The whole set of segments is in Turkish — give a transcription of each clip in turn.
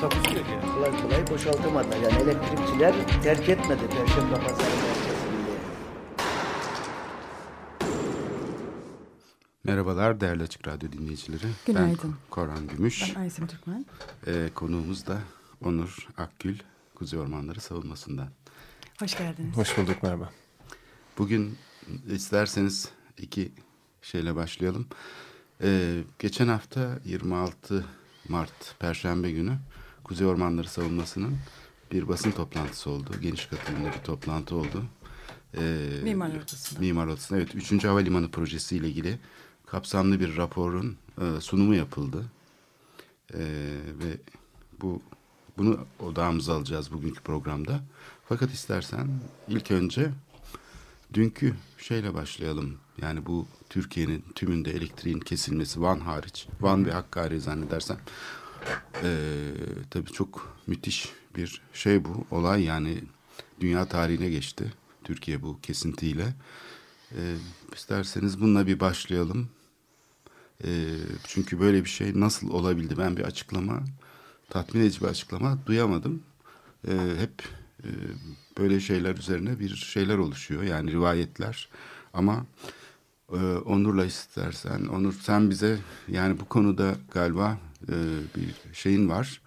Takusuyor yani. kolay kolay boşaltamadılar. Yani elektrikçiler terk etmedi Perşembe Pazarı. Merhabalar değerli Açık Radyo dinleyicileri. Günaydın. Ben Korhan Gümüş. Ben Aysim Türkmen. Ee, konuğumuz da Onur Akgül, Kuzey Ormanları Savunması'ndan. Hoş geldiniz. Hoş bulduk merhaba. Bugün isterseniz iki şeyle başlayalım. Ee, geçen hafta 26 Mart Perşembe günü Kuzey Ormanları Savunması'nın bir basın toplantısı oldu. Geniş katılımlı bir toplantı oldu. Ee, Mimar Odası'nda. Mimar Odası'nda evet 3. Havalimanı Projesi ile ilgili kapsamlı bir raporun e, sunumu yapıldı. Ee, ve bu bunu odağımıza alacağız bugünkü programda. Fakat istersen ilk önce dünkü şeyle başlayalım. Yani bu Türkiye'nin tümünde elektriğin kesilmesi Van hariç. Van ve Hakkari zannedersem. Ee, tabii çok müthiş bir şey bu. Olay yani dünya tarihine geçti. Türkiye bu kesintiyle. Ee, isterseniz bununla bir başlayalım. Ee, çünkü böyle bir şey nasıl olabildi? Ben bir açıklama, tatmin edici bir açıklama duyamadım. Ee, hep e, böyle şeyler üzerine bir şeyler oluşuyor. Yani rivayetler. Ama e, Onur'la istersen, Onur sen bize yani bu konuda galiba e, bir şeyin var.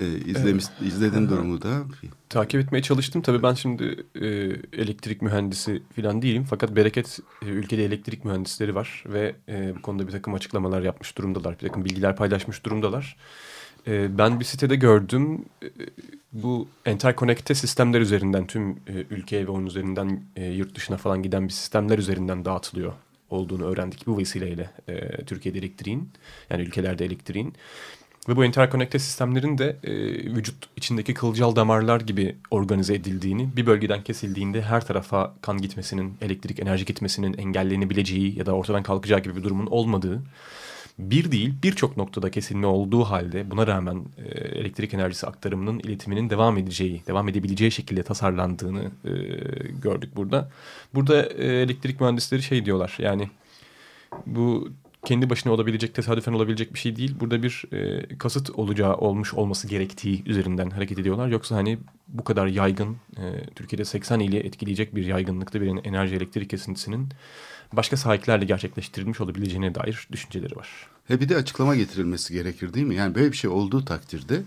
E, izlemiş, izledin durumu da. Takip etmeye çalıştım. Tabii ben şimdi e, elektrik mühendisi falan değilim. Fakat Bereket e, ülkede elektrik mühendisleri var. Ve e, bu konuda bir takım açıklamalar yapmış durumdalar. Bir takım bilgiler paylaşmış durumdalar. E, ben bir sitede gördüm. E, bu enterkonekte sistemler üzerinden tüm e, ülkeye ve onun üzerinden e, yurt dışına falan giden bir sistemler üzerinden dağıtılıyor olduğunu öğrendik bu vesileyle e, Türkiye'de elektriğin yani ülkelerde elektriğin. Ve bu enterkonekte sistemlerin de e, vücut içindeki kılcal damarlar gibi organize edildiğini, bir bölgeden kesildiğinde her tarafa kan gitmesinin, elektrik enerji gitmesinin engellenebileceği ya da ortadan kalkacağı gibi bir durumun olmadığı, bir değil birçok noktada kesilme olduğu halde buna rağmen e, elektrik enerjisi aktarımının iletiminin devam edeceği, devam edebileceği şekilde tasarlandığını e, gördük burada. Burada e, elektrik mühendisleri şey diyorlar yani bu kendi başına olabilecek, tesadüfen olabilecek bir şey değil. Burada bir e, kasıt olacağı olmuş olması gerektiği üzerinden hareket ediyorlar. Yoksa hani bu kadar yaygın, e, Türkiye'de 80 ili etkileyecek bir yaygınlıkta bir enerji elektrik kesintisinin başka sahiplerle gerçekleştirilmiş olabileceğine dair düşünceleri var. He bir de açıklama getirilmesi gerekir değil mi? Yani böyle bir şey olduğu takdirde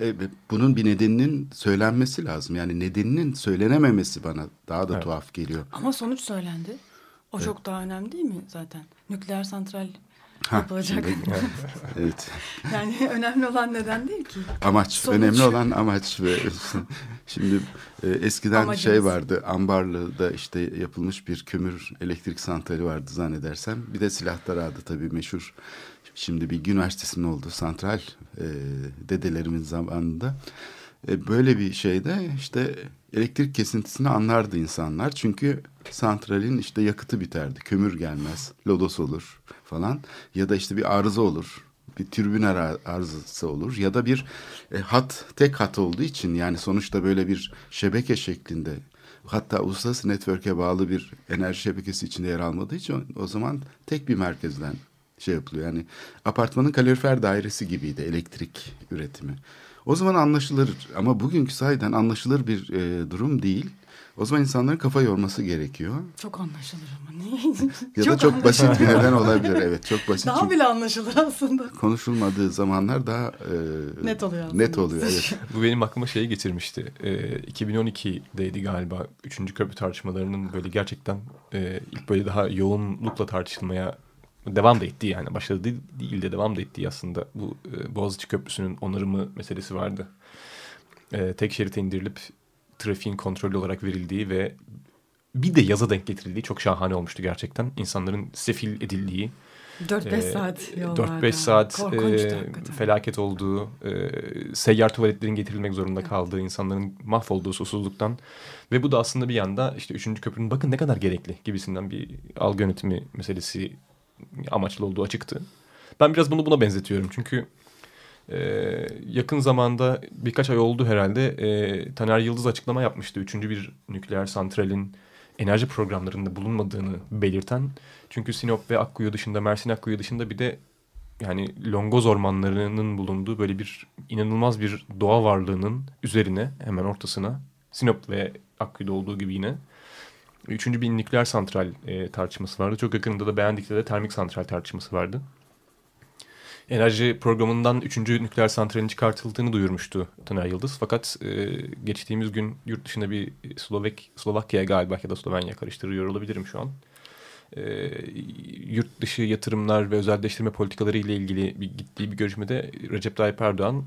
e, bunun bir nedeninin söylenmesi lazım. Yani nedeninin söylenememesi bana daha da Evet. tuhaf geliyor. Ama sonuç söylendi. O çok daha önemli değil mi zaten? Nükleer santral yapılacak. evet. yani önemli olan neden değil ki. Amaç. Sonuç. Önemli olan amaç ve şimdi e, eskiden Amacımız. şey vardı. Ambarlı'da işte yapılmış bir kömür elektrik santrali vardı zannedersem. Bir de silahlar adı tabii meşhur. Şimdi Bilgi Üniversitesi'nin olduğu santral e, dedelerimin zamanında. E, böyle bir şeyde işte elektrik kesintisini anlardı insanlar. Çünkü santralin işte yakıtı biterdi. Kömür gelmez. Lodos olur falan. Ya da işte bir arıza olur. Bir türbün ara- arızası olur. Ya da bir e, hat tek hat olduğu için yani sonuçta böyle bir şebeke şeklinde hatta uluslararası network'e bağlı bir enerji şebekesi içinde yer almadığı için o zaman tek bir merkezden şey yapılıyor. Yani apartmanın kalorifer dairesi gibiydi elektrik üretimi. O zaman anlaşılır ama bugünkü sayeden anlaşılır bir e, durum değil. O zaman insanların kafa yorması gerekiyor. Çok anlaşılır ama niye? Ya da çok basit bir neden olabilir. Evet çok basit. Daha bile anlaşılır aslında. konuşulmadığı zamanlar daha e, Net oluyor aslında. Net oluyor evet. Bu benim aklıma şeyi getirmişti. Ee, 2012'deydi galiba 3. köprü tartışmalarının böyle gerçekten e, ilk böyle daha yoğunlukla tartışılmaya devam da ettiği yani başladı değil, de devam da ettiği aslında bu e, Boğaziçi Köprüsü'nün onarımı meselesi vardı. E, tek şerite indirilip trafiğin kontrollü olarak verildiği ve bir de yaza denk getirildiği çok şahane olmuştu gerçekten. İnsanların sefil edildiği 4-5 Ee, saat yollarda. 4-5 saat Korkunçtu e, hakikaten. felaket olduğu, e, seyyar tuvaletlerin getirilmek zorunda kaldığı, insanların mahvolduğu susuzluktan ve bu da aslında bir yanda işte 3. köprünün bakın ne kadar gerekli gibisinden bir algı yönetimi meselesi amaçlı olduğu açıktı. Ben biraz bunu buna benzetiyorum çünkü e, yakın zamanda birkaç ay oldu herhalde e, Taner Yıldız açıklama yapmıştı. Üçüncü bir nükleer santralin enerji programlarında bulunmadığını belirten. Çünkü Sinop ve Akkuyu dışında, Mersin Akkuyu dışında bir de yani Longoz ormanlarının bulunduğu böyle bir inanılmaz bir doğa varlığının üzerine hemen ortasına Sinop ve Akkuyu'da olduğu gibi yine üçüncü bir nükleer santral e, tartışması vardı. Çok yakınında da Beğendik'te de termik santral tartışması vardı. Enerji programından üçüncü nükleer santralin çıkartıldığını duyurmuştu Taner Yıldız. Fakat e, geçtiğimiz gün yurt dışında bir Slovak Slovakya'ya galiba ya da Slovenya karıştırıyor olabilirim şu an. E, yurt dışı yatırımlar ve özelleştirme politikaları ile ilgili bir, gittiği bir görüşmede Recep Tayyip Erdoğan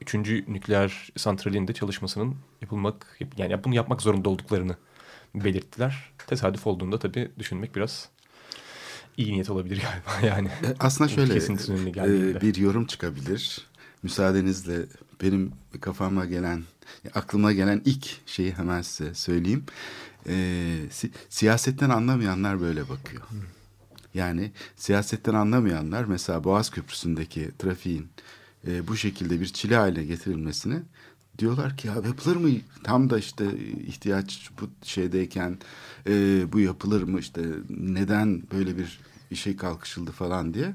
üçüncü nükleer santralin de çalışmasının yapılmak yani bunu yapmak zorunda olduklarını belirttiler. Tesadüf olduğunda tabii düşünmek biraz iyi niyet olabilir galiba yani. E, Aslında şöyle e, bir yorum çıkabilir. Müsaadenizle benim kafama gelen, aklıma gelen ilk şeyi hemen size söyleyeyim. E, si- siyasetten anlamayanlar böyle bakıyor. Yani siyasetten anlamayanlar mesela Boğaz Köprüsü'ndeki trafiğin e, bu şekilde bir çile haline getirilmesini diyorlar ki ya yapılır mı? Tam da işte ihtiyaç bu şeydeyken e, bu yapılır mı? İşte neden böyle bir işe kalkışıldı falan diye.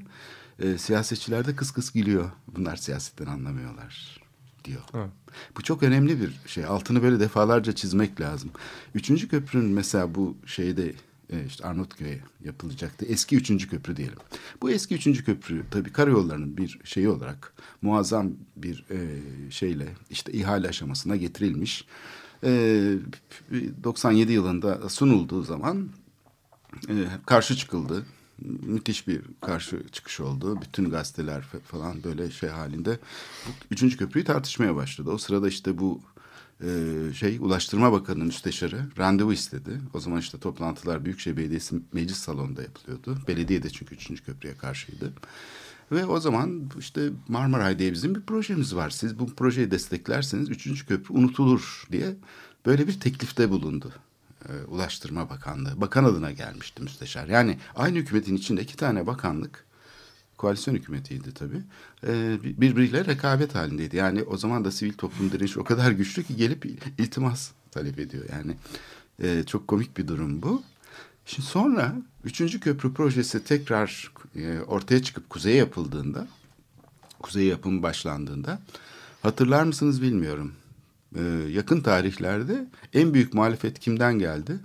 E, siyasetçiler de kıs kıs gülüyor. Bunlar siyasetten anlamıyorlar diyor. Evet. Bu çok önemli bir şey. Altını böyle defalarca çizmek lazım. Üçüncü köprünün mesela bu şeyde işte Arnavutköy'e yapılacaktı. Eski üçüncü köprü diyelim. Bu eski üçüncü köprü tabii karayollarının bir şeyi olarak muazzam bir e, şeyle işte ihale aşamasına getirilmiş. E, 97 yılında sunulduğu zaman e, karşı çıkıldı. Müthiş bir karşı çıkış oldu. Bütün gazeteler fa- falan böyle şey halinde üçüncü köprüyü tartışmaya başladı. O sırada işte bu e, şey Ulaştırma Bakanı'nın müsteşarı randevu istedi. O zaman işte toplantılar Büyükşehir Belediyesi meclis salonunda yapılıyordu. Belediye de çünkü üçüncü köprüye karşıydı. Ve o zaman işte Marmaray diye bizim bir projemiz var. Siz bu projeyi desteklerseniz üçüncü köprü unutulur diye böyle bir teklifte bulundu. Ee, Ulaştırma Bakanlığı. Bakan adına gelmişti müsteşar. Yani aynı hükümetin içinde iki tane bakanlık koalisyon hükümetiydi tabii. Bir- birbiriyle rekabet halindeydi. Yani o zaman da sivil toplum direnişi o kadar güçlü ki gelip iltimas talep ediyor. Yani e, çok komik bir durum bu. Şimdi sonra üçüncü köprü projesi tekrar e, ortaya çıkıp kuzeye yapıldığında, kuzey yapımı başlandığında hatırlar mısınız bilmiyorum. Ee, yakın tarihlerde en büyük muhalefet kimden geldi?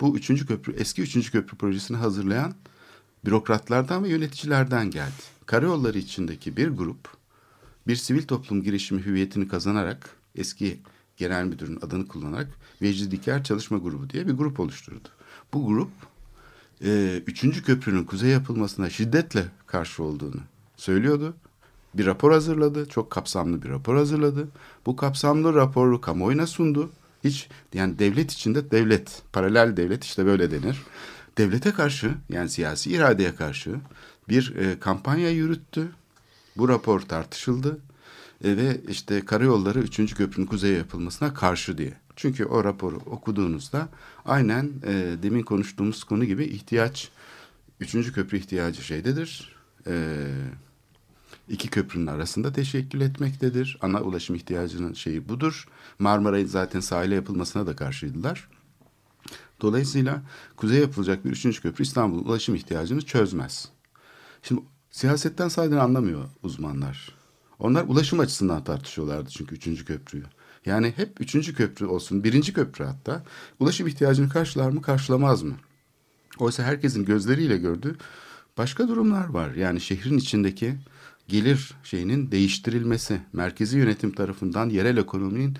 Bu üçüncü köprü, eski üçüncü köprü projesini hazırlayan bürokratlardan ve yöneticilerden geldi. Karayolları içindeki bir grup bir sivil toplum girişimi hüviyetini kazanarak eski genel müdürün adını kullanarak Vecdi Diker Çalışma Grubu diye bir grup oluşturdu. Bu grup e, üçüncü köprünün kuzey yapılmasına şiddetle karşı olduğunu söylüyordu. Bir rapor hazırladı. Çok kapsamlı bir rapor hazırladı. Bu kapsamlı raporu kamuoyuna sundu. Hiç yani devlet içinde devlet, paralel devlet işte böyle denir. Devlete karşı yani siyasi iradeye karşı bir e, kampanya yürüttü. Bu rapor tartışıldı. E, ve işte karayolları 3. köprünün kuzeye yapılmasına karşı diye. Çünkü o raporu okuduğunuzda aynen e, demin konuştuğumuz konu gibi ihtiyaç, 3. köprü ihtiyacı şeydedir. E, iki köprünün arasında teşekkül etmektedir. Ana ulaşım ihtiyacının şeyi budur. Marmaray'ın zaten sahile yapılmasına da karşıydılar. Dolayısıyla kuzeye yapılacak bir üçüncü köprü İstanbul'un ulaşım ihtiyacını çözmez. Şimdi siyasetten sayeden anlamıyor uzmanlar. Onlar ulaşım açısından tartışıyorlardı çünkü üçüncü köprüyü. Yani hep üçüncü köprü olsun, birinci köprü hatta ulaşım ihtiyacını karşılar mı, karşılamaz mı? Oysa herkesin gözleriyle gördüğü başka durumlar var. Yani şehrin içindeki gelir şeyinin değiştirilmesi, merkezi yönetim tarafından yerel ekonominin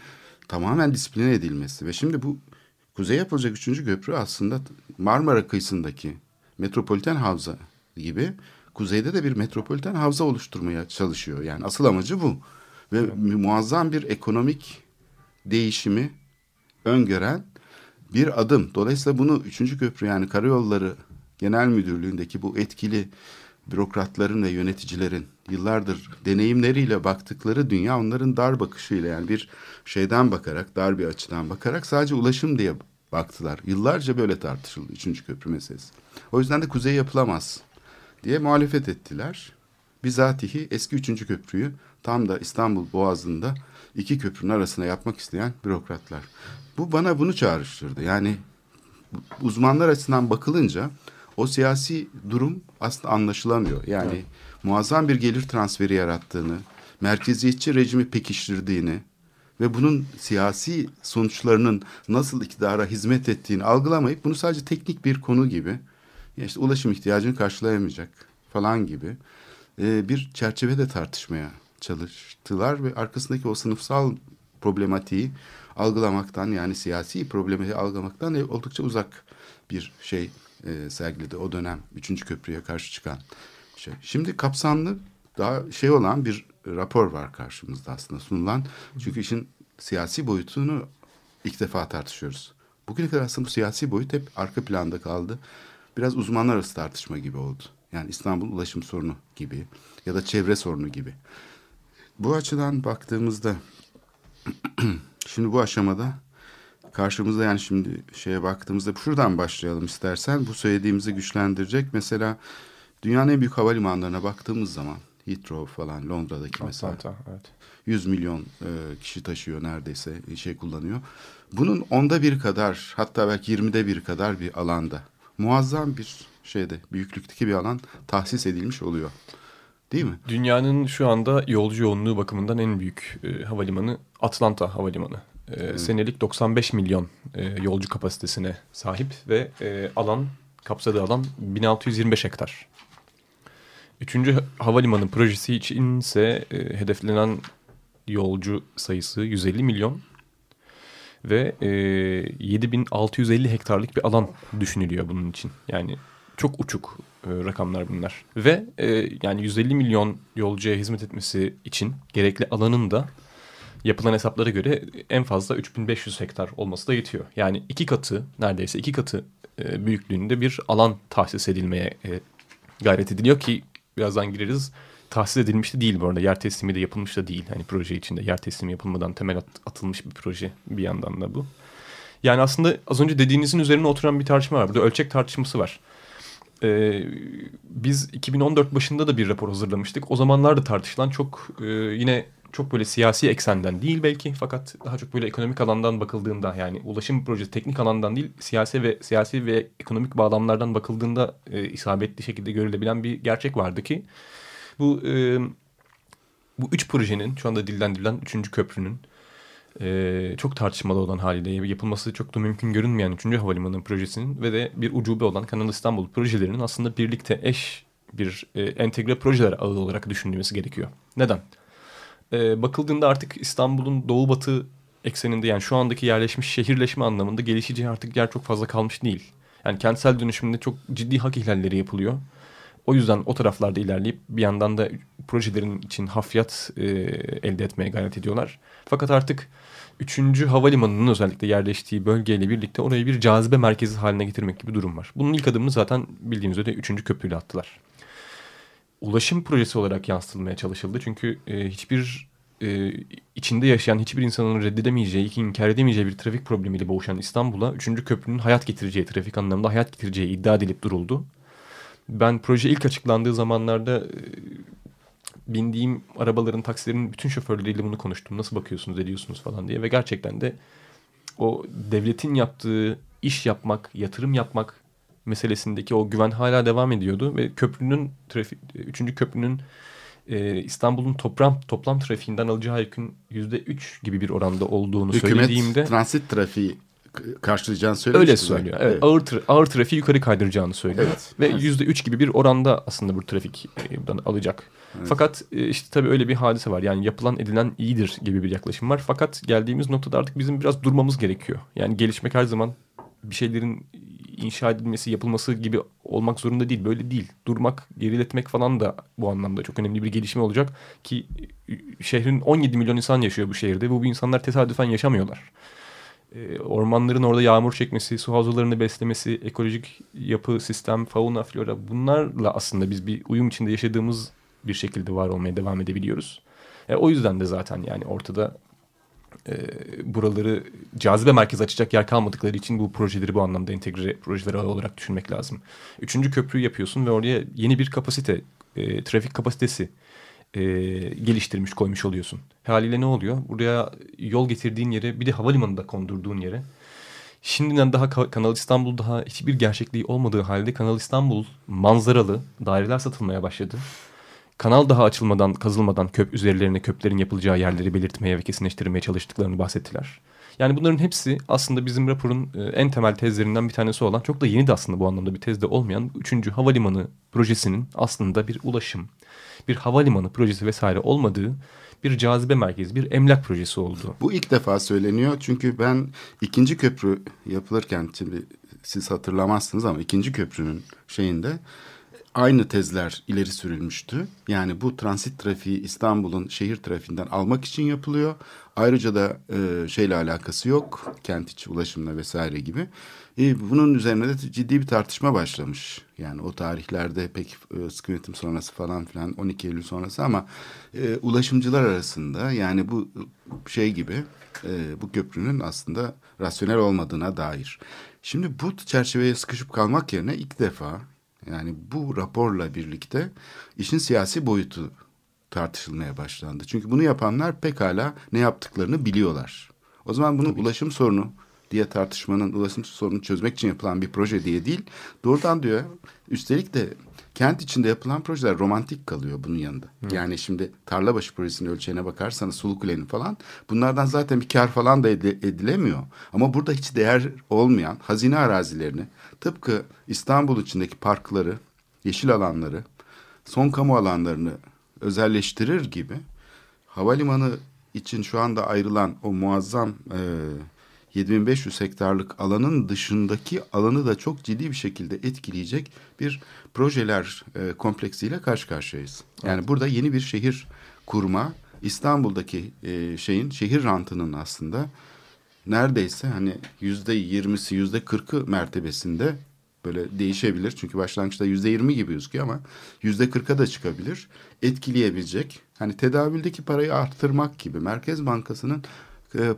tamamen disipline edilmesi ve şimdi bu kuzey yapılacak üçüncü köprü aslında Marmara kıyısındaki metropoliten havza gibi kuzeyde de bir metropoliten havza oluşturmaya çalışıyor. Yani asıl amacı bu. Ve muazzam bir ekonomik değişimi öngören bir adım. Dolayısıyla bunu üçüncü köprü yani karayolları Genel Müdürlüğü'ndeki bu etkili bürokratların ve yöneticilerin yıllardır deneyimleriyle baktıkları dünya onların dar bakışıyla yani bir şeyden bakarak, dar bir açıdan bakarak sadece ulaşım diye baktılar. Yıllarca böyle tartışıldı üçüncü köprü meselesi. O yüzden de kuzey yapılamaz diye muhalefet ettiler. Bizatihi eski üçüncü köprüyü tam da İstanbul Boğazı'nda iki köprünün arasına yapmak isteyen bürokratlar. Bu bana bunu çağrıştırdı. Yani uzmanlar açısından bakılınca o siyasi durum aslında anlaşılamıyor. Yani evet. muazzam bir gelir transferi yarattığını, merkeziyetçi rejimi pekiştirdiğini ve bunun siyasi sonuçlarının nasıl iktidara hizmet ettiğini algılamayıp bunu sadece teknik bir konu gibi, işte ulaşım ihtiyacını karşılayamayacak falan gibi e, bir çerçevede tartışmaya çalıştılar ve arkasındaki o sınıfsal problematiği algılamaktan yani siyasi problematiği algılamaktan oldukça uzak bir şey e, sergiledi o dönem üçüncü köprüye karşı çıkan şey. Şimdi kapsamlı daha şey olan bir rapor var karşımızda aslında sunulan. Çünkü işin siyasi boyutunu ilk defa tartışıyoruz. Bugüne kadar aslında bu siyasi boyut hep arka planda kaldı. Biraz uzmanlar arası tartışma gibi oldu. Yani İstanbul ulaşım sorunu gibi ya da çevre sorunu gibi. Bu açıdan baktığımızda şimdi bu aşamada karşımızda yani şimdi şeye baktığımızda şuradan başlayalım istersen. Bu söylediğimizi güçlendirecek. Mesela dünyanın en büyük havalimanlarına baktığımız zaman Heathrow falan Londra'daki mesela. Atlanta, evet. 100 milyon e, kişi taşıyor neredeyse şey kullanıyor. Bunun onda bir kadar hatta belki yirmide bir kadar bir alanda muazzam bir şeyde büyüklükteki bir alan tahsis edilmiş oluyor. Değil mi? Dünyanın şu anda yolcu yoğunluğu bakımından en büyük e, havalimanı Atlanta Havalimanı. E. Senelik 95 milyon e, yolcu kapasitesine sahip ve e, alan kapsadığı alan 1625 hektar. Üçüncü havalimanı projesi için ise e, hedeflenen yolcu sayısı 150 milyon ve e, 7650 hektarlık bir alan düşünülüyor bunun için. Yani çok uçuk e, rakamlar bunlar. Ve e, yani 150 milyon yolcuya hizmet etmesi için gerekli alanın da yapılan hesaplara göre en fazla 3500 hektar olması da yetiyor. Yani iki katı neredeyse iki katı e, büyüklüğünde bir alan tahsis edilmeye e, gayret ediliyor ki birazdan gireriz. Tahsis edilmiş de değil bu arada. Yer teslimi de yapılmış da değil. Hani proje içinde yer teslimi yapılmadan temel at, atılmış bir proje bir yandan da bu. Yani aslında az önce dediğinizin üzerine oturan bir tartışma var. Burada ölçek tartışması var. Ee, biz 2014 başında da bir rapor hazırlamıştık. O zamanlarda tartışılan çok e, yine çok böyle siyasi eksenden değil belki fakat daha çok böyle ekonomik alandan bakıldığında yani ulaşım projesi teknik alandan değil siyasi ve siyasi ve ekonomik bağlamlardan bakıldığında e, isabetli şekilde görülebilen bir gerçek vardı ki bu e, bu üç projenin şu anda dillendirilen üçüncü köprünün e, çok tartışmalı olan haliyle yapılması çok da mümkün görünmeyen üçüncü havalimanı projesinin ve de bir ucube olan Kanal İstanbul projelerinin aslında birlikte eş bir e, entegre projeler ağı olarak düşünülmesi gerekiyor. Neden? E, bakıldığında artık İstanbul'un doğu batı ekseninde yani şu andaki yerleşmiş şehirleşme anlamında gelişeceği artık yer çok fazla kalmış değil. Yani kentsel dönüşümde çok ciddi hak ihlalleri yapılıyor. O yüzden o taraflarda ilerleyip bir yandan da projelerin için hafriyat e, elde etmeye gayret ediyorlar. Fakat artık 3. havalimanının özellikle yerleştiği bölgeyle birlikte orayı bir cazibe merkezi haline getirmek gibi durum var. Bunun ilk adımını zaten bildiğiniz üzere 3. köprüyle attılar ulaşım projesi olarak yansıtılmaya çalışıldı. Çünkü e, hiçbir e, içinde yaşayan hiçbir insanın reddedemeyeceği, inkar edemeyeceği bir trafik problemiyle boğuşan İstanbul'a 3. köprünün hayat getireceği, trafik anlamında hayat getireceği iddia edilip duruldu. Ben proje ilk açıklandığı zamanlarda e, bindiğim arabaların, taksilerin bütün şoförleriyle bunu konuştum. Nasıl bakıyorsunuz, ediyorsunuz falan diye ve gerçekten de o devletin yaptığı iş yapmak, yatırım yapmak meselesindeki o güven hala devam ediyordu ve köprünün trafik, üçüncü köprünün e, İstanbul'un toplam toplam trafiğinden alacağı yükün yüzde üç gibi bir oranda olduğunu Hükümet, söylediğimde transit trafiği karşılayacağını söylüyor. Öyle söylüyor. Evet. evet. Ağır, tra ağır trafiği yukarı kaydıracağını söylüyor. Evet. Ve yüzde üç gibi bir oranda aslında bu trafik e, buradan alacak. Evet. Fakat e, işte tabii öyle bir hadise var. Yani yapılan edilen iyidir gibi bir yaklaşım var. Fakat geldiğimiz noktada artık bizim biraz durmamız gerekiyor. Yani gelişmek her zaman bir şeylerin inşa edilmesi, yapılması gibi olmak zorunda değil. Böyle değil. Durmak, geriletmek falan da bu anlamda çok önemli bir gelişme olacak. Ki şehrin 17 milyon insan yaşıyor bu şehirde. Bu, bu insanlar tesadüfen yaşamıyorlar. e, ormanların orada yağmur çekmesi, su havzalarını beslemesi, ekolojik yapı, sistem, fauna, flora bunlarla aslında biz bir uyum içinde yaşadığımız bir şekilde var olmaya devam edebiliyoruz. E, o yüzden de zaten yani ortada e, buraları cazibe merkezi açacak yer kalmadıkları için bu projeleri bu anlamda entegre projeler olarak düşünmek lazım. Üçüncü köprüyü yapıyorsun ve oraya yeni bir kapasite, e, trafik kapasitesi e, geliştirmiş koymuş oluyorsun. Haliyle ne oluyor? Buraya yol getirdiğin yere bir de havalimanında kondurduğun yere şimdiden daha Kanal İstanbul daha hiçbir gerçekliği olmadığı halde Kanal İstanbul manzaralı daireler satılmaya başladı. Kanal daha açılmadan, kazılmadan köp üzerlerine köplerin yapılacağı yerleri belirtmeye ve kesinleştirmeye çalıştıklarını bahsettiler. Yani bunların hepsi aslında bizim raporun e, en temel tezlerinden bir tanesi olan, çok da yeni de aslında bu anlamda bir tezde olmayan 3. Havalimanı projesinin aslında bir ulaşım, bir havalimanı projesi vesaire olmadığı bir cazibe merkezi, bir emlak projesi oldu. Bu ilk defa söyleniyor çünkü ben ikinci köprü yapılırken şimdi siz hatırlamazsınız ama ikinci köprünün şeyinde aynı tezler ileri sürülmüştü. Yani bu transit trafiği İstanbul'un şehir trafiğinden almak için yapılıyor. Ayrıca da e, şeyle alakası yok. Kent içi ulaşımla vesaire gibi. E, bunun üzerine de ciddi bir tartışma başlamış. Yani o tarihlerde pek e, sıkı yönetim sonrası falan filan 12 Eylül sonrası ama e, ulaşımcılar arasında yani bu şey gibi e, bu köprünün aslında rasyonel olmadığına dair. Şimdi bu çerçeveye sıkışıp kalmak yerine ilk defa yani bu raporla birlikte işin siyasi boyutu tartışılmaya başlandı. Çünkü bunu yapanlar pekala ne yaptıklarını biliyorlar. O zaman bunu Tabii. ulaşım sorunu diye tartışmanın ulaşım sorununu çözmek için yapılan bir proje diye değil. Doğrudan diyor üstelik de kent içinde yapılan projeler romantik kalıyor bunun yanında. Hı. Yani şimdi Tarlabaşı projesinin ölçeğine bakarsanız Sulukule'nin falan bunlardan zaten bir kar falan da edilemiyor. Ama burada hiç değer olmayan hazine arazilerini tıpkı İstanbul içindeki parkları, yeşil alanları, son kamu alanlarını özelleştirir gibi havalimanı için şu anda ayrılan o muazzam e, 7500 hektarlık alanın dışındaki alanı da çok ciddi bir şekilde etkileyecek bir projeler e, kompleksiyle karşı karşıyayız. Yani evet. burada yeni bir şehir kurma, İstanbul'daki e, şeyin şehir rantının aslında neredeyse hani yüzde yirmisi yüzde kırkı mertebesinde böyle değişebilir. Çünkü başlangıçta yüzde yirmi gibi gözüküyor ama yüzde kırka da çıkabilir. Etkileyebilecek hani tedavüldeki parayı arttırmak gibi Merkez Bankası'nın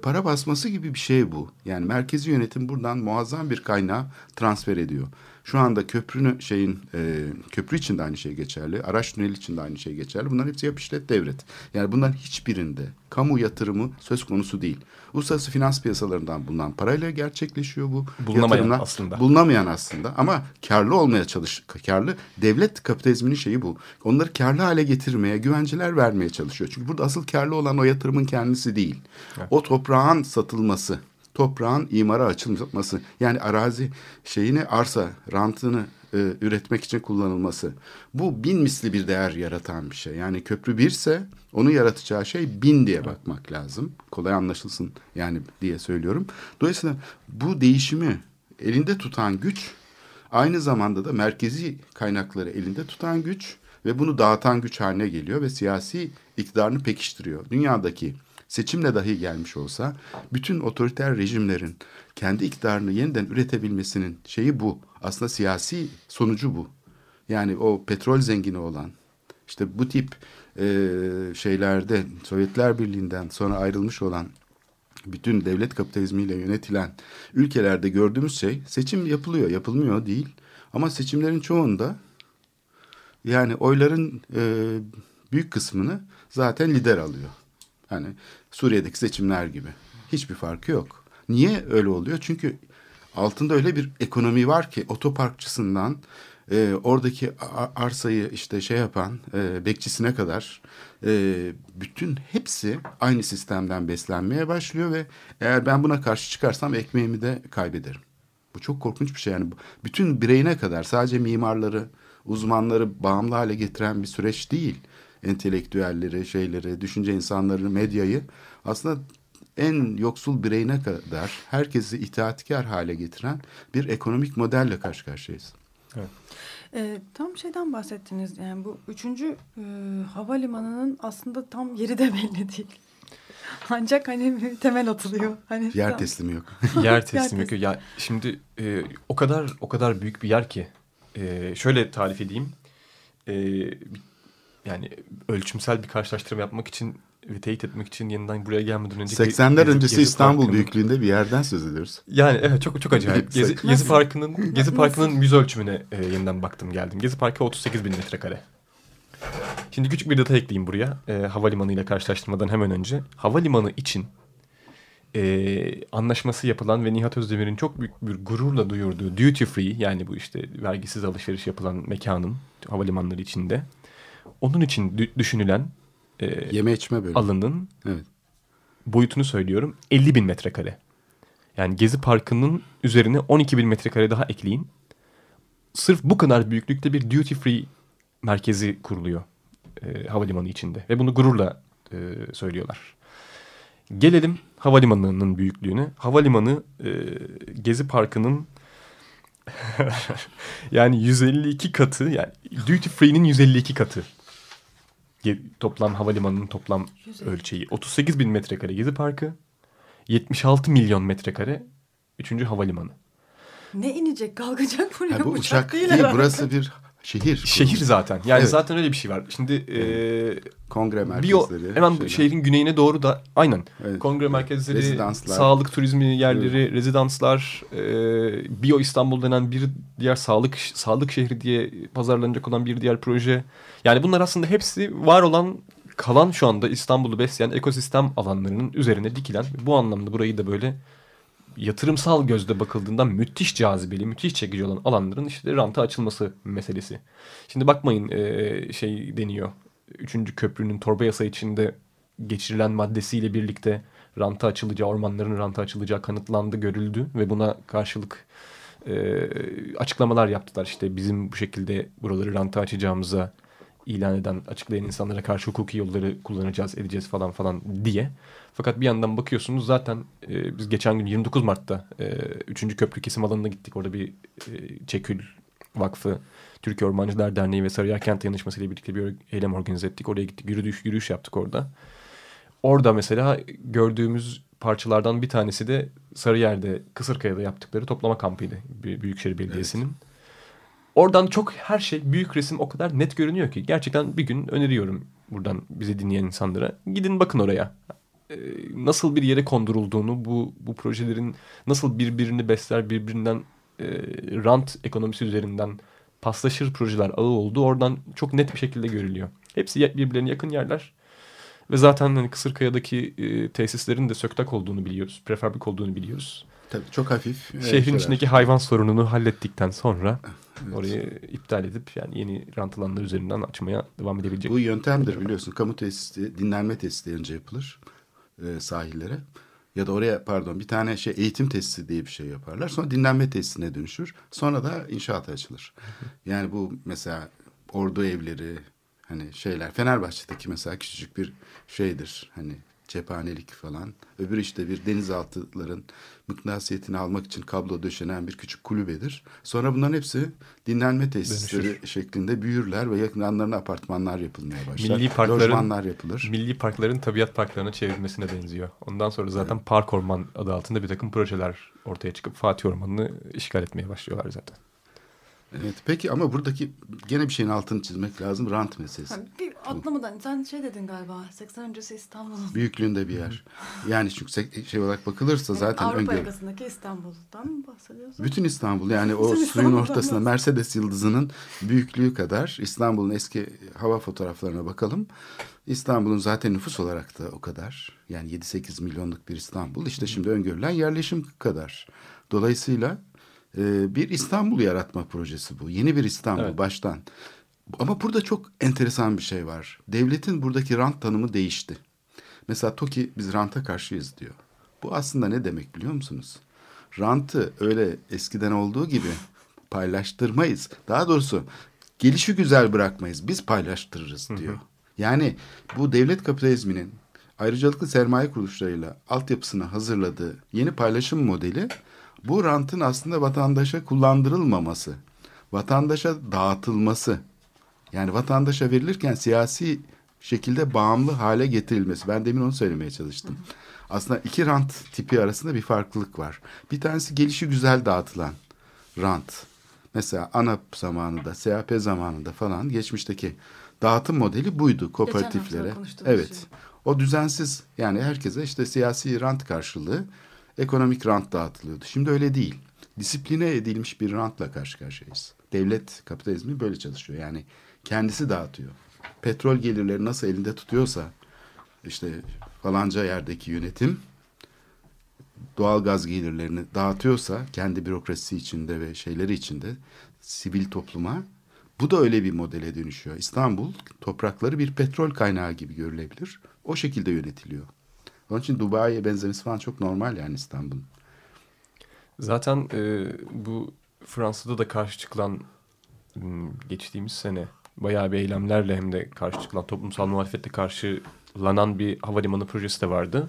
para basması gibi bir şey bu. Yani merkezi yönetim buradan muazzam bir kaynağı transfer ediyor. Şu anda köprünün şeyin e, köprü için de aynı şey geçerli. Araç tüneli için de aynı şey geçerli. Bunların hepsi yap işlet devlet. Yani bunların hiçbirinde kamu yatırımı söz konusu değil. Uluslararası finans piyasalarından bulunan parayla gerçekleşiyor bu bulunamayan yatırımlar. aslında. Bulunamayan aslında ama karlı olmaya çalış karlı devlet kapitalizminin şeyi bu. Onları karlı hale getirmeye, güvenceler vermeye çalışıyor. Çünkü burada asıl karlı olan o yatırımın kendisi değil. Evet. O toprağın satılması toprağın imara açılması yani arazi şeyini arsa rantını e, üretmek için kullanılması. Bu bin misli bir değer yaratan bir şey. Yani köprü birse onu yaratacağı şey bin diye bakmak lazım. Kolay anlaşılsın yani diye söylüyorum. Dolayısıyla bu değişimi elinde tutan güç aynı zamanda da merkezi kaynakları elinde tutan güç ve bunu dağıtan güç haline geliyor ve siyasi iktidarını pekiştiriyor. Dünyadaki seçimle dahi gelmiş olsa bütün otoriter rejimlerin kendi iktidarını yeniden üretebilmesinin şeyi bu. Aslında siyasi sonucu bu. Yani o petrol zengini olan işte bu tip e, şeylerde Sovyetler Birliği'nden sonra ayrılmış olan bütün devlet kapitalizmiyle yönetilen ülkelerde gördüğümüz şey seçim yapılıyor, yapılmıyor değil. Ama seçimlerin çoğunda yani oyların e, büyük kısmını zaten lider alıyor. Hani Suriye'deki seçimler gibi. Hiçbir farkı yok. Niye öyle oluyor? Çünkü altında öyle bir ekonomi var ki otoparkçısından e, oradaki arsayı işte şey yapan e, bekçisine kadar e, bütün hepsi aynı sistemden beslenmeye başlıyor ve eğer ben buna karşı çıkarsam ekmeğimi de kaybederim. Bu çok korkunç bir şey yani bütün bireyine kadar sadece mimarları, uzmanları bağımlı hale getiren bir süreç değil entelektüelleri, şeyleri, düşünce insanlarını, medyayı aslında en yoksul bireyine kadar herkesi itaatkar hale getiren bir ekonomik modelle karşı karşıyayız. Evet. E, tam şeyden bahsettiniz yani bu üçüncü e, havalimanının aslında tam yeri de belli değil. Ancak hani temel atılıyor. Hani Yer tam- teslimi yok. Yer teslim teslim. yok. Ya şimdi e, o kadar o kadar büyük bir yer ki e, şöyle tarif edeyim. E, yani ölçümsel bir karşılaştırma yapmak için ve teyit etmek için yeniden buraya gelmeden önce 80'ler Gezi- öncesi Gezi İstanbul Parkı'nın- büyüklüğünde bir yerden söz ediyoruz. Yani evet çok çok acayip. Gezi? Gezi Parkı'nın Gezi Parkı'nın yüz ölçümüne e, yeniden baktım geldim. Gezi Parkı 38 bin metrekare. Şimdi küçük bir detay ekleyeyim buraya. E, havalimanı ile karşılaştırmadan hemen önce. Havalimanı için e, anlaşması yapılan ve Nihat Özdemir'in çok büyük bir gururla duyurduğu duty free yani bu işte vergisiz alışveriş yapılan mekanın havalimanları içinde. Onun için dü- düşünülen e, Yeme içme bölümü. alanın Evet. boyutunu söylüyorum 50 bin metrekare. Yani Gezi Parkı'nın üzerine 12 bin metrekare daha ekleyin. Sırf bu kadar büyüklükte bir duty free merkezi kuruluyor e, havalimanı içinde. Ve bunu gururla e, söylüyorlar. Gelelim havalimanının büyüklüğüne. Havalimanı e, Gezi Parkı'nın yani 152 katı yani duty free'nin 152 katı. Toplam havalimanının toplam 150. ölçeği. 38 bin metrekare Gezi Parkı. 76 milyon metrekare 3. havalimanı. Ne inecek kalkacak buraya Ha, bu uçak, uçak değil, değil, herhalde. burası bir şehir. Şehir zaten. Yani Evet. zaten öyle bir şey var. Şimdi e, Kongre merkezleri. hemen şeyler. şehrin güneyine doğru da aynen. Evet. Kongre merkezleri, Rezidanslar. sağlık turizmi yerleri, rezidanslar, e, Bio İstanbul denen bir diğer sağlık sağlık şehri diye pazarlanacak olan bir diğer proje. Yani bunlar aslında hepsi var olan kalan şu anda İstanbul'u besleyen ekosistem alanlarının üzerine dikilen bu anlamda burayı da böyle yatırımsal gözle bakıldığında müthiş cazibeli, müthiş çekici olan alanların işte ranta açılması meselesi. Şimdi bakmayın e, şey deniyor. Üçüncü köprünün torba yasa içinde geçirilen maddesiyle birlikte ranta açılacağı, ormanların ranta açılacağı kanıtlandı, görüldü ve buna karşılık e, açıklamalar yaptılar. İşte bizim bu şekilde buraları ranta açacağımıza ilan eden, açıklayan insanlara karşı hukuki yolları kullanacağız, edeceğiz falan falan diye. Fakat bir yandan bakıyorsunuz zaten e, biz geçen gün 29 Mart'ta e, 3. Köprü kesim alanına gittik. Orada bir e, Çekül Vakfı, Türkiye Ormancılar Derneği ve Sarıyer Kent Dayanışması ile birlikte bir eylem organize ettik. Oraya gittik, yürüyüş, yürüyüş yaptık orada. Orada mesela gördüğümüz parçalardan bir tanesi de Sarıyer'de, Kısırkaya'da yaptıkları toplama kampıydı. Büy- Büyükşehir Belediyesi'nin. Oradan çok her şey, büyük resim o kadar net görünüyor ki. Gerçekten bir gün öneriyorum buradan bizi dinleyen insanlara. Gidin bakın oraya. Ee, nasıl bir yere kondurulduğunu, bu, bu projelerin nasıl birbirini besler, birbirinden e, rant ekonomisi üzerinden paslaşır projeler ağı olduğu oradan çok net bir şekilde görülüyor. Hepsi birbirlerine yakın yerler. Ve zaten hani Kısırkaya'daki e, tesislerin de söktak olduğunu biliyoruz. Prefabrik olduğunu biliyoruz. Tabii çok hafif. e, Şehrin şeyler. içindeki hayvan sorununu hallettikten sonra orayı iptal edip yani yeni rant alanları üzerinden açmaya devam edebilecek. Bu yöntemdir biliyorsun. Kamu tesisi, dinlenme tesisi önce yapılır e, sahillere. Ya da oraya pardon bir tane şey eğitim tesisi diye bir şey yaparlar. Sonra dinlenme tesisine dönüşür. Sonra da inşaata açılır. Yani bu mesela ordu evleri hani şeyler Fenerbahçe'deki mesela küçücük bir şeydir. Hani cephanelik falan. Öbür işte bir denizaltıların mıknatısiyetini almak için kablo döşenen bir küçük kulübedir. Sonra bunların hepsi dinlenme tesisleri Dönüşür. şeklinde büyürler ve yakınlarına apartmanlar yapılmaya başlar. Milli parkların- Lojmanlar yapılır. Milli parkların tabiat parklarına çevrilmesine benziyor. Ondan sonra zaten Park Orman adı altında bir takım projeler ortaya çıkıp Fatih Ormanı'nı işgal etmeye başlıyorlar zaten. Evet, peki ama buradaki gene bir şeyin altını çizmek lazım. Rant meselesi. Ha, bir atlamadan sen şey dedin galiba 80 öncesi İstanbul'un. Büyüklüğünde bir yer. Yani çünkü şey olarak bakılırsa zaten Avrupa öngörü. yakasındaki İstanbul'dan mı bahsediyorsun? Bütün İstanbul yani o Bütün suyun İstanbul'dan ortasında. Mercedes yıldızının büyüklüğü kadar İstanbul'un eski hava fotoğraflarına bakalım. İstanbul'un zaten nüfus olarak da o kadar. Yani 7-8 milyonluk bir İstanbul. İşte şimdi öngörülen yerleşim kadar. Dolayısıyla e, bir İstanbul yaratma projesi bu. Yeni bir İstanbul Evet. baştan. Ama burada çok enteresan bir şey var. Devletin buradaki rant tanımı değişti. Mesela TOKİ biz ranta karşıyız diyor. Bu aslında ne demek biliyor musunuz? Rantı öyle eskiden olduğu gibi paylaştırmayız. Daha doğrusu gelişi güzel bırakmayız. Biz paylaştırırız diyor. Yani bu devlet kapitalizminin ayrıcalıklı sermaye kuruluşlarıyla altyapısını hazırladığı yeni paylaşım modeli bu rantın aslında vatandaşa kullandırılmaması, vatandaşa dağıtılması. Yani vatandaşa verilirken siyasi şekilde bağımlı hale getirilmesi. Ben demin onu söylemeye çalıştım. Aslında iki rant tipi arasında bir farklılık var. Bir tanesi gelişi güzel dağıtılan rant. Mesela ANAP zamanında, SAP zamanında falan geçmişteki dağıtım modeli buydu kooperatiflere. Evet. şey. O düzensiz yani herkese işte siyasi rant karşılığı ekonomik rant dağıtılıyordu. Şimdi öyle değil. Disipline edilmiş bir rantla karşı karşıyayız. Devlet kapitalizmi böyle çalışıyor. Yani kendisi dağıtıyor. Petrol gelirleri nasıl elinde tutuyorsa işte falanca yerdeki yönetim doğal gaz gelirlerini dağıtıyorsa kendi bürokrasisi içinde ve şeyleri içinde sivil topluma bu da öyle bir modele dönüşüyor. İstanbul toprakları bir petrol kaynağı gibi görülebilir. O şekilde yönetiliyor. Onun için Dubai'ye benzemesi falan çok normal yani İstanbul'un. Zaten e, bu Fransa'da da karşı çıkılan m, geçtiğimiz sene bayağı bir eylemlerle hem de karşı çıkılan toplumsal muhalefetle karşılanan bir havalimanı projesi de vardı.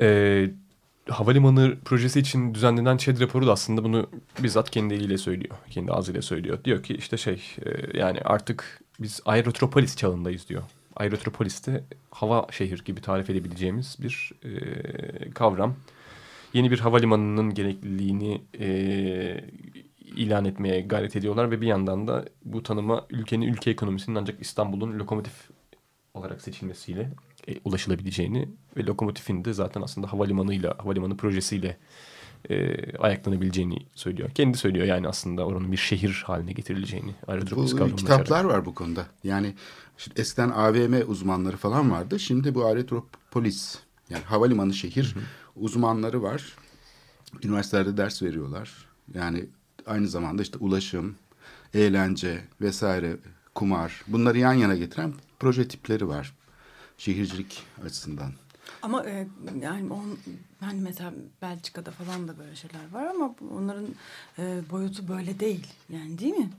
E, havalimanı projesi için düzenlenen ÇED raporu da aslında bunu bizzat kendi eliyle söylüyor. Kendi ağzıyla söylüyor. Diyor ki işte şey e, yani artık biz aerotropolis çağındayız diyor. Aerotropolis de hava şehir gibi tarif edebileceğimiz bir e, kavram yeni bir havalimanının gerekliliğini e, ilan etmeye gayret ediyorlar ve bir yandan da bu tanıma ülkenin ülke ekonomisinin ancak İstanbul'un lokomotif olarak seçilmesiyle e, ulaşılabileceğini ve lokomotifin de zaten aslında havalimanıyla, havalimanı projesiyle e, ayaklanabileceğini söylüyor. Kendi söylüyor yani aslında oranın bir şehir haline getirileceğini. Bu kitaplar var bu konuda. Yani şimdi eskiden AVM uzmanları falan vardı. Şimdi bu aerotropolis yani havalimanı şehir uzmanları var. Üniversitelerde ders veriyorlar. Yani aynı zamanda işte ulaşım, eğlence vesaire, kumar bunları yan yana getiren proje tipleri var. Şehircilik açısından. Ama e, yani on, hani mesela Belçika'da falan da böyle şeyler var ama onların e, boyutu böyle değil. Yani değil mi?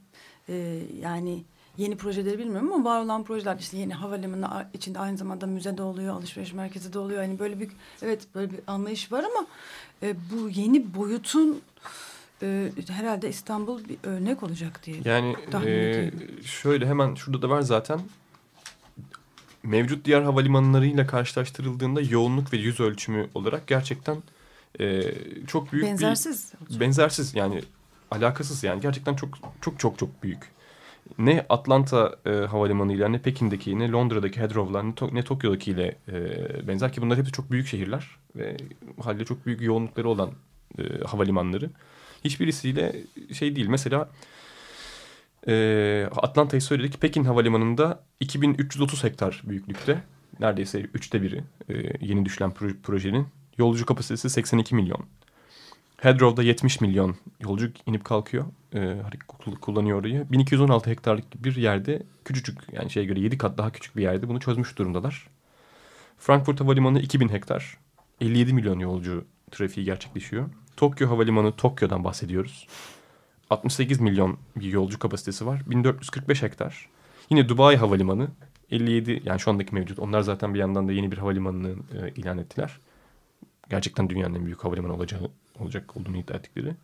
E, yani yeni projeleri bilmiyorum ama var olan projeler işte yeni havalimanı içinde aynı zamanda müze de oluyor, alışveriş merkezi de oluyor. Hani böyle bir evet böyle bir anlayış var ama e, bu yeni boyutun e, herhalde İstanbul bir örnek olacak diye. Yani Tahmin e, ediyorum. şöyle hemen şurada da var zaten. Mevcut diğer havalimanlarıyla karşılaştırıldığında yoğunluk ve yüz ölçümü olarak gerçekten e, çok büyük Benzersiz. bir... Benzersiz yani alakasız yani gerçekten çok çok çok çok büyük. Ne Atlanta e, havalimanıyla ne Pekin'deki ne Londra'daki Heathrow'la ne, To- ne Tokyo'dakiyle e, benzer ki bunlar hepsi çok büyük şehirler ve halde çok büyük yoğunlukları olan e, havalimanları. Hiçbirisiyle şey değil mesela e, Atlanta'yı söyledik. Pekin Havalimanı'nda 2330 hektar büyüklükte. Neredeyse üçte biri e, yeni düşen pro- projenin. Yolcu kapasitesi 82 milyon. Heathrow'da 70 milyon yolcu inip kalkıyor. E, kullanıyor orayı. 1216 hektarlık bir yerde küçücük yani şeye göre 7 kat daha küçük bir yerde bunu çözmüş durumdalar. Frankfurt Havalimanı 2000 hektar. 57 milyon yolcu trafiği gerçekleşiyor. Tokyo Havalimanı Tokyo'dan bahsediyoruz. 68 milyon bir yolcu kapasitesi var. 1445 hektar. Yine Dubai Havalimanı 57 yani şu andaki mevcut. Onlar zaten bir yandan da yeni bir havalimanını e, ilan ettiler. Gerçekten dünyanın en büyük havalimanı olacağı olacak olduğunu iddia ettikleri.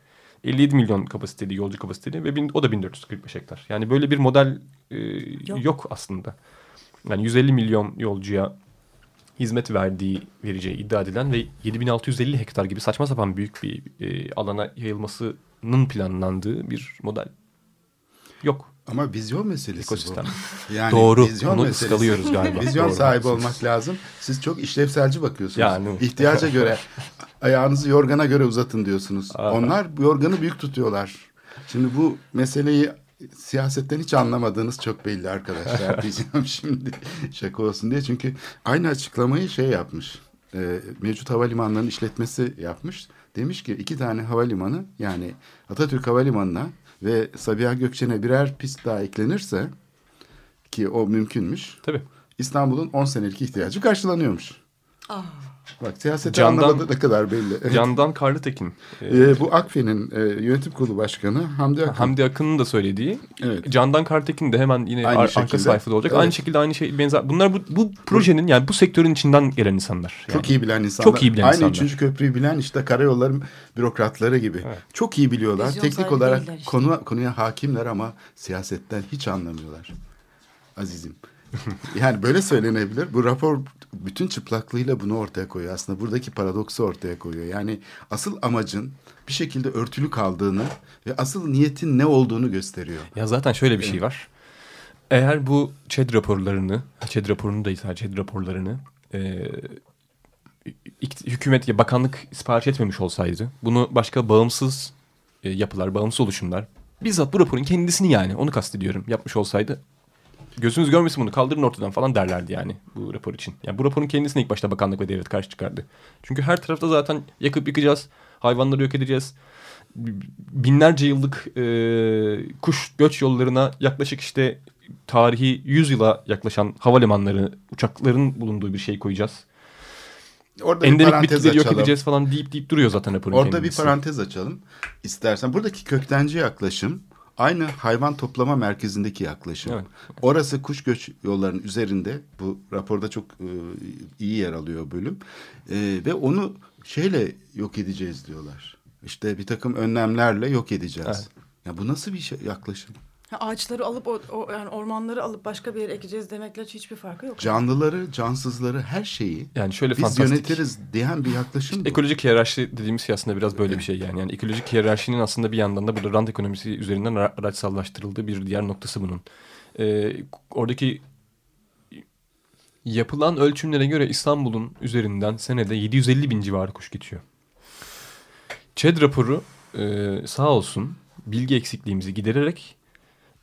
57 milyon kapasiteli yolcu kapasiteli ve bin, o da 1445 hektar. Yani böyle bir model e, yok. Yok. aslında. Yani 150 milyon yolcuya hizmet verdiği vereceği iddia edilen ve 7650 hektar gibi saçma sapan büyük bir e, alana yayılmasının planlandığı bir model yok. Ama vizyon meselesi Ekosistem. bu. Yani Doğru. vizyon Onu meselesi. ıskalıyoruz galiba. Vizyon Doğru. sahibi olmak lazım. Siz çok işlevselci bakıyorsunuz. Yani. İhtiyaca göre ayağınızı yorgana göre uzatın diyorsunuz. Aa. Onlar bu yorganı büyük tutuyorlar. Şimdi bu meseleyi siyasetten hiç anlamadığınız çok belli arkadaşlar diyeceğim şimdi şaka olsun diye. Çünkü aynı açıklamayı şey yapmış. e, mevcut havalimanlarının işletmesi yapmış. Demiş ki iki tane havalimanı yani Atatürk Havalimanı'na ve Sabiha Gökçen'e birer pist daha eklenirse ki o mümkünmüş. Tabii. İstanbul'un 10 senelik ihtiyacı karşılanıyormuş. Ah. Bak siyaseti Candan- anlamadığı ne kadar belli. Evet. Candan Karlıtekin. e, Ee, bu Akfe'nin e, yönetim kurulu başkanı Hamdi Akın. Hamdi Akın'ın da söylediği. Evet. Candan Kartekin de hemen yine Aynı ar- şekilde. arka sayfada olacak. Evet. Aynı şekilde aynı şey benzer. Bunlar bu, bu projenin yani bu sektörün içinden gelen insanlar. Yani. Çok iyi bilen insanlar. Çok iyi bilen Aynı insanlar. üçüncü köprüyü bilen işte karayolları bürokratları gibi. Evet. Çok iyi biliyorlar. Vizyon Teknik olarak işte. konu, konuya hakimler ama siyasetten hiç anlamıyorlar. Azizim. Yani böyle söylenebilir. Bu rapor bütün çıplaklığıyla bunu ortaya koyuyor. Aslında buradaki paradoksu ortaya koyuyor. Yani asıl amacın bir şekilde örtülü kaldığını ve asıl niyetin ne olduğunu gösteriyor. Ya zaten şöyle bir şey var. Eğer bu ÇED raporlarını, ÇED raporunu sadece ÇED raporlarını e, hükümet ya bakanlık sipariş etmemiş olsaydı bunu başka bağımsız e, yapılar, bağımsız oluşumlar bizzat bu raporun kendisini yani onu kastediyorum yapmış olsaydı gözünüz görmesin bunu kaldırın ortadan falan derlerdi yani bu rapor için. Yani bu raporun kendisine ilk başta bakanlık ve devlet karşı çıkardı. Çünkü her tarafta zaten yakıp yıkacağız, hayvanları yok edeceğiz. Binlerce yıllık e, kuş göç yollarına yaklaşık işte tarihi 100 yıla yaklaşan havalimanları, uçakların bulunduğu bir şey koyacağız. Orada bir Endemik parantez bitkileri yok açalım. edeceğiz falan deyip deyip duruyor zaten raporun Orada bir kendisi. parantez açalım. İstersen buradaki köktenci yaklaşım aynı hayvan toplama merkezindeki yaklaşım. Evet. Orası kuş göç yollarının üzerinde. Bu raporda çok e, iyi yer alıyor bölüm. E, ve onu şeyle yok edeceğiz diyorlar. İşte bir takım önlemlerle yok edeceğiz. Evet. Ya bu nasıl bir şey, yaklaşım? Ağaçları alıp o, o- yani ormanları alıp başka bir yere ekeceğiz demekle hiçbir farkı yok. Canlıları, cansızları, her şeyi Yani şöyle biz fantastik. yönetiriz diyen bir yaklaşım bu. Ekolojik hiyerarşi dediğimiz şey aslında biraz böyle bir şey yani. Yani ekolojik hiyerarşinin aslında bir yandan da burada rant ekonomisi üzerinden ara- araçsallaştırıldığı bir diğer noktası bunun. Ee, oradaki yapılan ölçümlere göre İstanbul'un üzerinden senede 750 bin civarı kuş geçiyor. ÇED raporu e, sağ olsun bilgi eksikliğimizi gidererek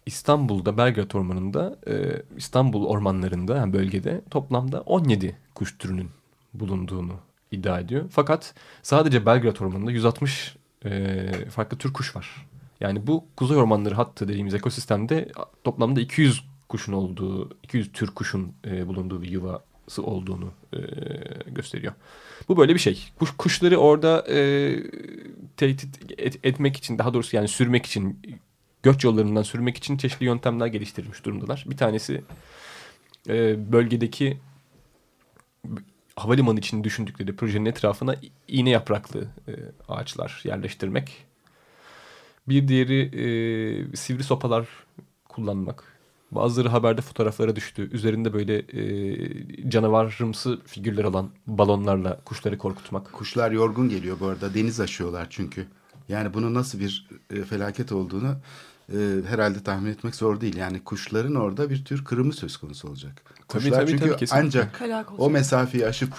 İstanbul'da Belgrad Ormanı'nda e, İstanbul ormanlarında yani bölgede toplamda 17 kuş türünün bulunduğunu iddia ediyor. Fakat sadece Belgrad Ormanı'nda 160 e, farklı tür kuş var. Yani bu kuzey ormanları hattı dediğimiz ekosistemde toplamda 200 kuşun olduğu, 200 tür kuşun e, bulunduğu bir yuvası olduğunu gösteriyor. Bu böyle bir şey. Kuş, kuşları orada e, tehdit et- etmek için, daha doğrusu yani sürmek için, göç yollarından sürmek için çeşitli yöntemler geliştirmiş durumdalar. Bir tanesi e, bölgedeki havalimanı için düşündükleri projenin etrafına iğne yapraklı e, ağaçlar yerleştirmek. Bir diğeri e, sivri sopalar kullanmak. Bazıları haberde fotoğraflara düştü. Üzerinde böyle e, canavarımsı figürler olan balonlarla kuşları korkutmak. Kuşlar yorgun geliyor bu arada. Deniz aşıyorlar çünkü. Yani bunun nasıl bir e, felaket olduğunu e, herhalde tahmin etmek zor değil. Yani kuşların orada bir tür kırımı söz konusu olacak. Tabii, Kuşlar tabii, çünkü tabii, kesinlikle. ancak o mesafeyi aşıp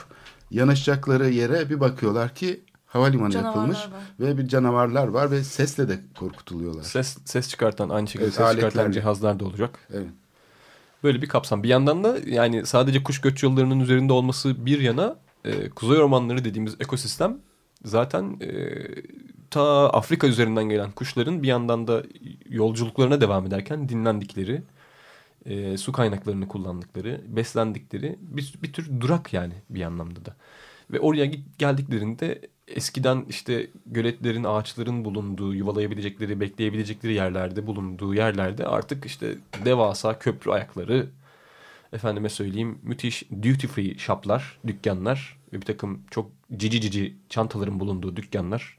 yanaşacakları yere bir bakıyorlar ki havalimanı Canavarlar yapılmış var. ve bir canavarlar var ve sesle de korkutuluyorlar. Ses ses çıkartan aynı şekilde Evet, ses çıkartan aletlerle. cihazlar da olacak. Evet. Böyle bir kapsam. Bir yandan da yani sadece kuş göç yollarının üzerinde olması bir yana e, kuzey ormanları dediğimiz ekosistem zaten e, ta Afrika üzerinden gelen kuşların bir yandan da yolculuklarına devam ederken dinlendikleri, e, su kaynaklarını kullandıkları, beslendikleri bir, bir tür durak yani bir anlamda da. Ve oraya geldiklerinde eskiden işte göletlerin, ağaçların bulunduğu, yuvalayabilecekleri, bekleyebilecekleri yerlerde bulunduğu yerlerde artık işte devasa köprü ayakları, efendime söyleyeyim müthiş duty free shoplar, dükkanlar ve bir takım çok cici cici çantaların bulunduğu dükkanlar.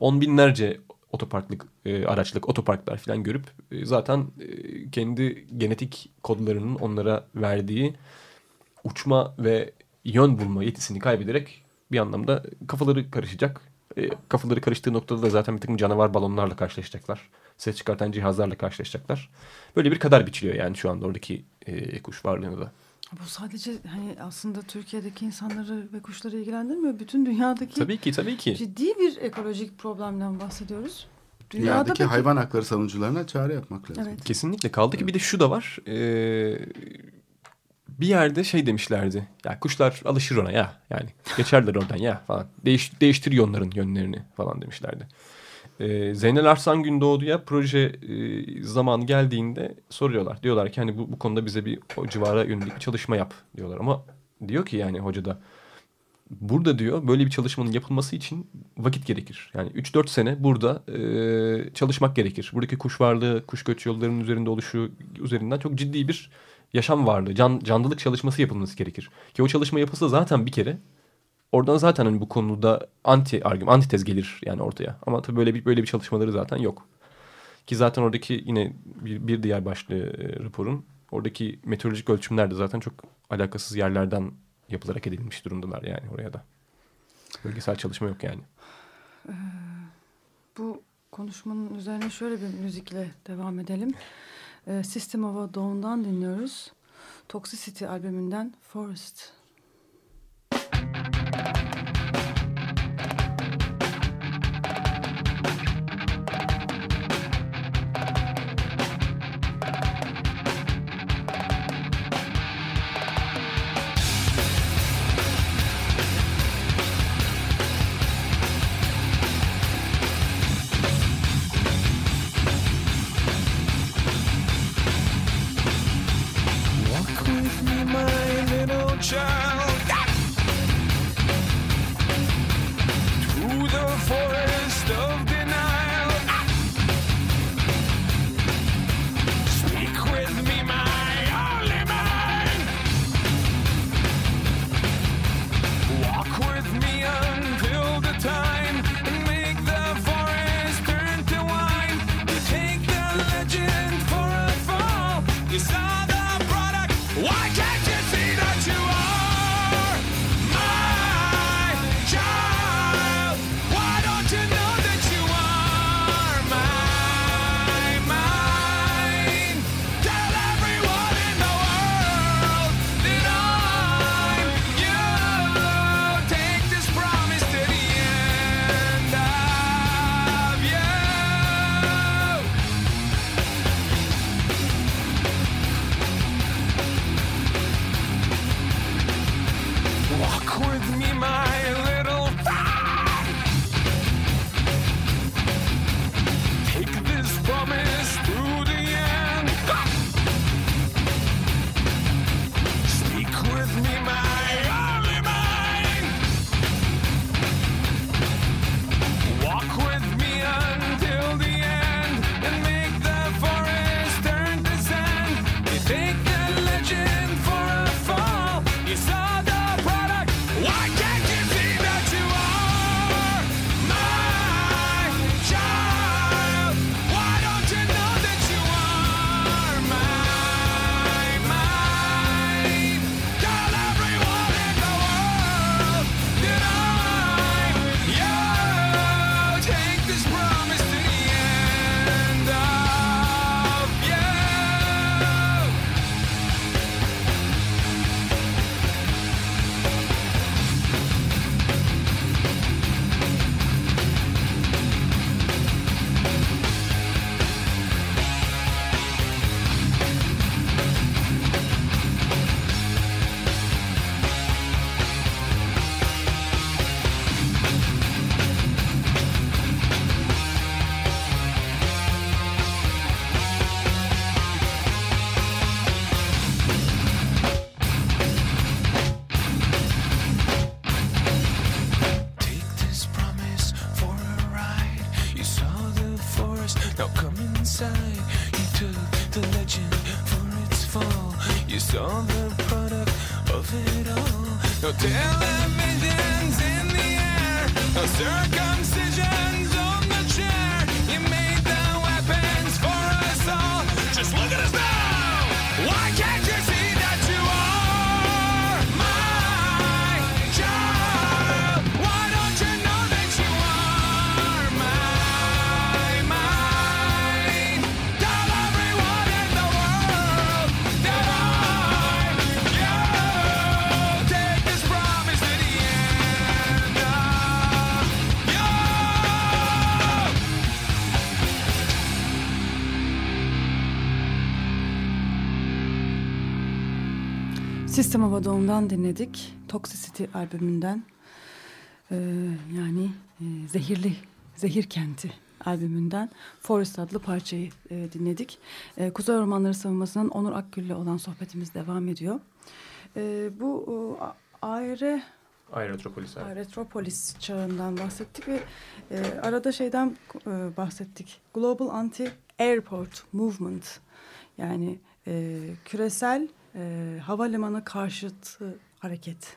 On binlerce otoparklık, e, araçlık otoparklar falan görüp e, zaten e, kendi genetik kodlarının onlara verdiği uçma ve yön bulma yetisini kaybederek bir anlamda kafaları karışacak. E, kafaları karıştığı noktada da zaten bir takım canavar balonlarla karşılaşacaklar. Ses çıkartan cihazlarla karşılaşacaklar. Böyle bir kader biçiliyor yani şu anda oradaki e, kuş varlığını da. Bu sadece hani aslında Türkiye'deki insanları ve kuşları ilgilendirmiyor. Bütün dünyadaki Tabii ki tabii ki. ciddi bir ekolojik problemden bahsediyoruz. Dünyadaki peki- hayvan hakları savunucularına çare yapmak lazım. Evet. Kesinlikle. Kaldı ki bir de şu da var. Ee, bir yerde şey demişlerdi. Ya kuşlar alışır ona ya. Yani geçerler oradan ya falan. Değiş, değiştir onların yönlerini falan demişlerdi. Ee, Zeynel Arslan Gündoğdu'ya proje e, zamanı geldiğinde soruyorlar. Diyorlar ki hani bu, bu konuda bize bir o civara yönelik bir çalışma yap diyorlar. Ama diyor ki yani hoca da burada diyor böyle bir çalışmanın yapılması için vakit gerekir. Yani 3-4 sene burada e, çalışmak gerekir. Buradaki kuş varlığı, kuş göç yollarının üzerinde oluşu üzerinden çok ciddi bir yaşam varlığı, can, canlılık çalışması yapılması gerekir. Ki o çalışma yapılsa zaten bir kere oradan zaten hani bu konuda anti argüman, antitez gelir yani ortaya. Ama tabii böyle bir böyle bir çalışmaları zaten yok. Ki zaten oradaki yine bir, bir diğer başlığı e, raporun oradaki meteorolojik ölçümler de zaten çok alakasız yerlerden yapılarak edilmiş durumdalar yani oraya da. Bölgesel çalışma yok yani. Bu konuşmanın üzerine şöyle bir müzikle devam edelim. Ee, System of a Down'dan dinliyoruz. Toxicity albümünden Forest. The forest, now come inside. You took the legend for its fall. You saw the product of it all. No televisions in the air, no circumcisions on the chair. You made the weapons for us all. Just look at us now. A Down'dan dinledik. Toxicity albümünden. Ee, yani e, Zehirli, Zehir Kenti albümünden Forest adlı parçayı e, dinledik. E, Kuzey Ormanları Savunması'nın Onur Akgül'le olan sohbetimiz devam ediyor. E, bu e, ayrı Aerotropolis. evet. Retropolis çağından bahsettik ve e, arada şeyden e, bahsettik. Global Anti-Airport Movement yani e, küresel e, havalimanı karşıtı hareket.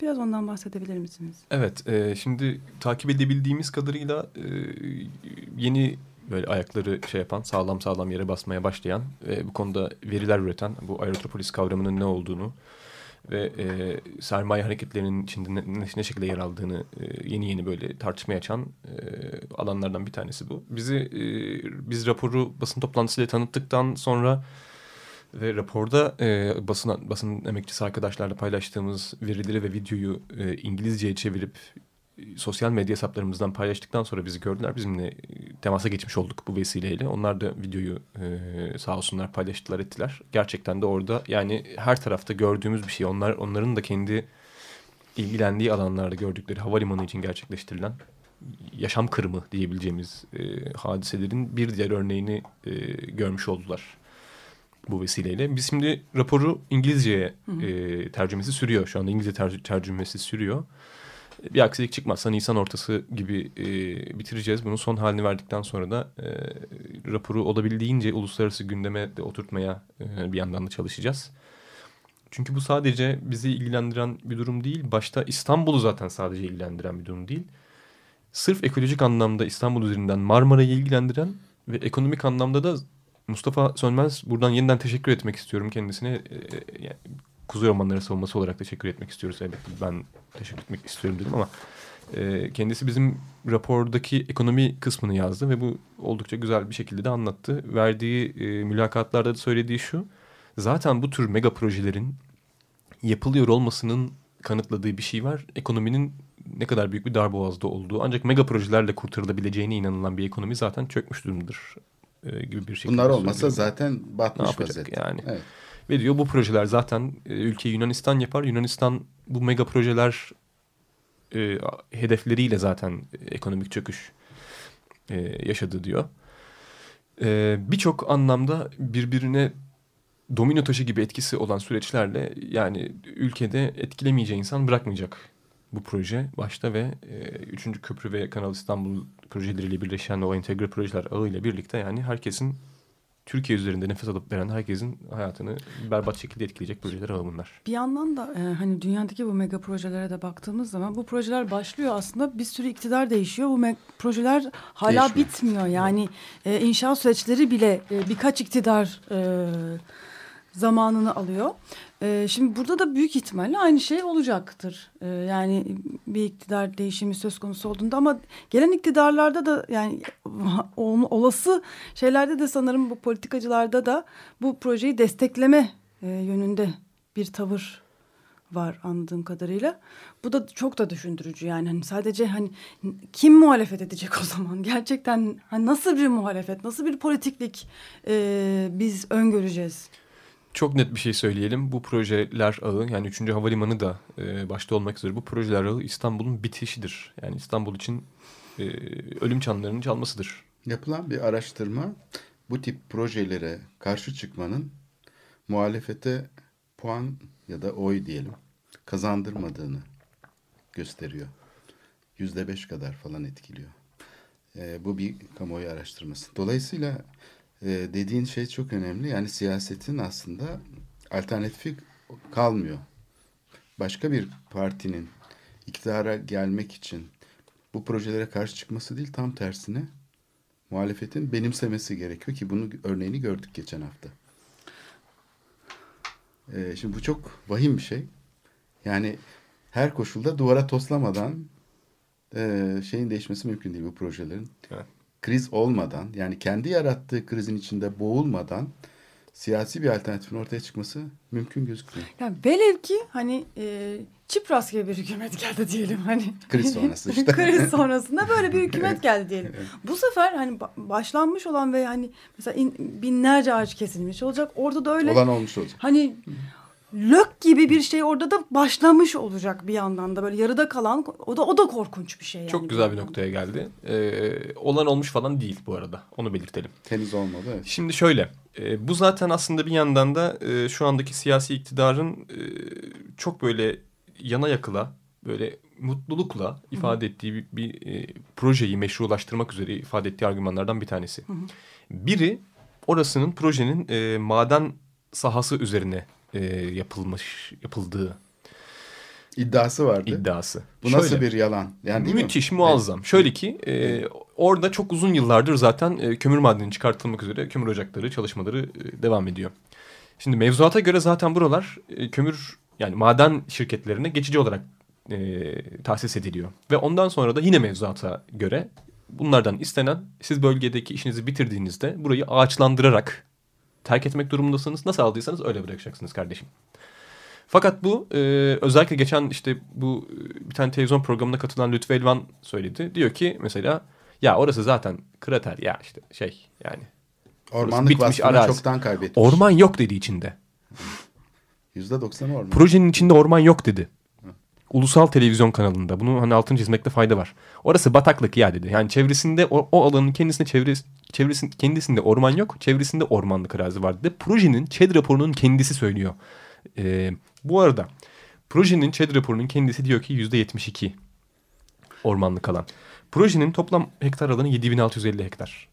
Biraz ondan bahsedebilir misiniz? Evet, e, şimdi takip edebildiğimiz kadarıyla e, yeni böyle ayakları şey yapan, sağlam sağlam yere basmaya başlayan ve bu konuda veriler üreten, bu aerotropolis kavramının ne olduğunu ve e, sermaye hareketlerinin içinde ne, ne, şekilde yer aldığını e, yeni yeni böyle tartışmaya açan e, alanlardan bir tanesi bu. Bizi e, biz raporu basın toplantısıyla tanıttıktan sonra ve raporda e, basın basın emekçisi arkadaşlarla paylaştığımız verileri ve videoyu e, İngilizceye çevirip e, sosyal medya hesaplarımızdan paylaştıktan sonra bizi gördüler. Bizimle e, temasa geçmiş olduk bu vesileyle. Onlar da videoyu e, sağ olsunlar paylaştılar ettiler. Gerçekten de orada yani her tarafta gördüğümüz bir şey. Onlar onların da kendi ilgilendiği alanlarda gördükleri havalimanı için gerçekleştirilen yaşam kırımı diyebileceğimiz e, hadiselerin bir diğer örneğini e, görmüş oldular bu vesileyle. Biz şimdi raporu İngilizceye e, tercümesi sürüyor. Şu anda İngilizce ter tercümesi sürüyor. Bir aksilik çıkmazsa Nisan ortası gibi e, bitireceğiz. Bunun son halini verdikten sonra da e, raporu olabildiğince uluslararası gündeme de oturtmaya e, bir yandan da çalışacağız. Çünkü bu sadece bizi ilgilendiren bir durum değil. Başta İstanbul'u zaten sadece ilgilendiren bir durum değil. Sırf ekolojik anlamda İstanbul üzerinden Marmara'yı ilgilendiren ve ekonomik anlamda da Mustafa Sönmez buradan yeniden teşekkür etmek istiyorum kendisine. E, yani, Kuzey Ormanları savunması olarak teşekkür etmek istiyoruz elbette. Ben teşekkür etmek istiyorum dedim ama e, kendisi bizim rapordaki ekonomi kısmını yazdı ve bu oldukça güzel bir şekilde de anlattı. Verdiği e, mülakatlarda da söylediği şu. Zaten bu tür mega projelerin yapılıyor olmasının kanıtladığı bir şey var. Ekonominin ne kadar büyük bir darboğazda olduğu ancak mega projelerle kurtarılabileceğine inanılan bir ekonomi zaten çökmüş durumdur e, gibi bir şey. Bunlar olmasa zaten ne batmış vaziyette. yani? Evet. Ve diyor bu projeler zaten e, ülkeyi Yunanistan yapar. Yunanistan bu mega projeler e, hedefleriyle zaten ekonomik çöküş e, yaşadı diyor. E, Birçok anlamda birbirine domino taşı gibi etkisi olan süreçlerle yani ülkede etkilemeyeceği insan bırakmayacak bu proje başta ve e, 3. Köprü ve Kanal İstanbul projeleriyle birleşen o entegre projeler ağıyla birlikte yani herkesin Türkiye üzerinde nefes alıp veren herkesin hayatını berbat şekilde etkileyecek projeler bunlar. Bir yandan da e, hani dünyadaki bu mega projelere de baktığımız zaman bu projeler başlıyor aslında bir sürü iktidar değişiyor. Bu projeler hala Değişmiyor. bitmiyor yani e, inşaat süreçleri bile e, birkaç iktidar e, zamanını alıyor. E, şimdi burada da büyük ihtimalle aynı şey olacaktır. E, yani bir iktidar değişimi söz konusu olduğunda ama gelen iktidarlarda da yani ol- olası şeylerde de sanırım bu politikacılarda da bu projeyi destekleme e, yönünde bir tavır var anladığım kadarıyla. Bu da çok da düşündürücü yani hani sadece hani kim muhalefet edecek o zaman gerçekten hani nasıl bir muhalefet nasıl bir politiklik e, biz öngöreceğiz. Çok net bir şey söyleyelim. Bu projeler ağı yani 3. Havalimanı da e, başta olmak üzere bu projeler ağı İstanbul'un bitişidir. Yani İstanbul için e, ölüm çanlarının çalmasıdır. Yapılan bir araştırma bu tip projelere karşı çıkmanın muhalefete puan ya da oy diyelim kazandırmadığını gösteriyor. Yüzde beş kadar falan etkiliyor. Ee, bu bir kamuoyu araştırması. Dolayısıyla e, dediğin şey çok önemli. Yani siyasetin aslında alternatifi kalmıyor. Başka bir partinin iktidara gelmek için bu projelere karşı çıkması değil tam tersine muhalefetin benimsemesi gerekiyor ki bunu örneğini gördük geçen hafta. Ee, şimdi bu çok vahim bir şey. Yani her koşulda duvara toslamadan e, şeyin değişmesi mümkün değil bu projelerin. Evet. Kriz olmadan yani kendi yarattığı krizin içinde boğulmadan siyasi bir alternatifin ortaya çıkması mümkün gözükmüyor. Yani velev ki hani e, Çipras gibi bir hükümet geldi diyelim hani. Kriz sonrası işte. Kriz sonrasında böyle bir hükümet geldi diyelim. Bu sefer hani ba- başlanmış olan ve hani mesela in- binlerce ağaç kesilmiş olacak. Orada da öyle Olan olmuş olacak. hani lök gibi bir şey orada da başlamış olacak bir yandan da böyle yarıda kalan o da o da korkunç bir şey yani. Çok güzel bir noktaya geldi. E, olan olmuş falan değil bu arada. Onu belirtelim. Henüz olmadı. Evet. Şimdi şöyle, e, bu zaten aslında bir yandan da e, şu andaki siyasi iktidarın e, çok böyle yana yakıla, böyle mutlulukla ifade ettiği bir, bir e, projeyi meşrulaştırmak üzere ifade ettiği argümanlardan bir tanesi. Biri orasının projenin e, maden sahası üzerine e, yapılmış yapıldığı. iddiası vardı. iddiası. Bu nasıl Şöyle. bir yalan? Yani değil mi? Müthiş, muazzam. Şöyle ki e, orada çok uzun yıllardır zaten e, kömür madeni çıkartılmak üzere kömür ocakları çalışmaları e, devam ediyor. Şimdi mevzuata göre zaten buralar e, kömür yani maden şirketlerine geçici olarak e, tahsis ediliyor. Ve ondan sonra da yine mevzuata göre bunlardan istenen siz bölgedeki işinizi bitirdiğinizde burayı ağaçlandırarak terk etmek durumundasınız. Nasıl aldıysanız öyle bırakacaksınız kardeşim. Fakat bu e, özellikle geçen işte bu e, bir tane televizyon programına katılan Lütfü Elvan söyledi. Diyor ki mesela ya orası zaten krater ya işte şey yani. Ormanlık bitmiş arazi. çoktan kaybetmiş. Orman yok dedi içinde. Yüzde doksan orman. Projenin içinde orman yok dedi. Ulusal televizyon kanalında. Bunu hani altını çizmekte fayda var. Orası bataklık ya dedi. Yani çevresinde o, o alanın kendisinde çevresi, çevresin, kendisinde orman yok. Çevresinde ormanlık arazi var dedi. Projenin ÇED raporunun kendisi söylüyor. Ee, bu arada projenin ÇED raporunun kendisi diyor ki yüzde 72 ormanlık alan. Projenin toplam hektar alanı 7650 hektar.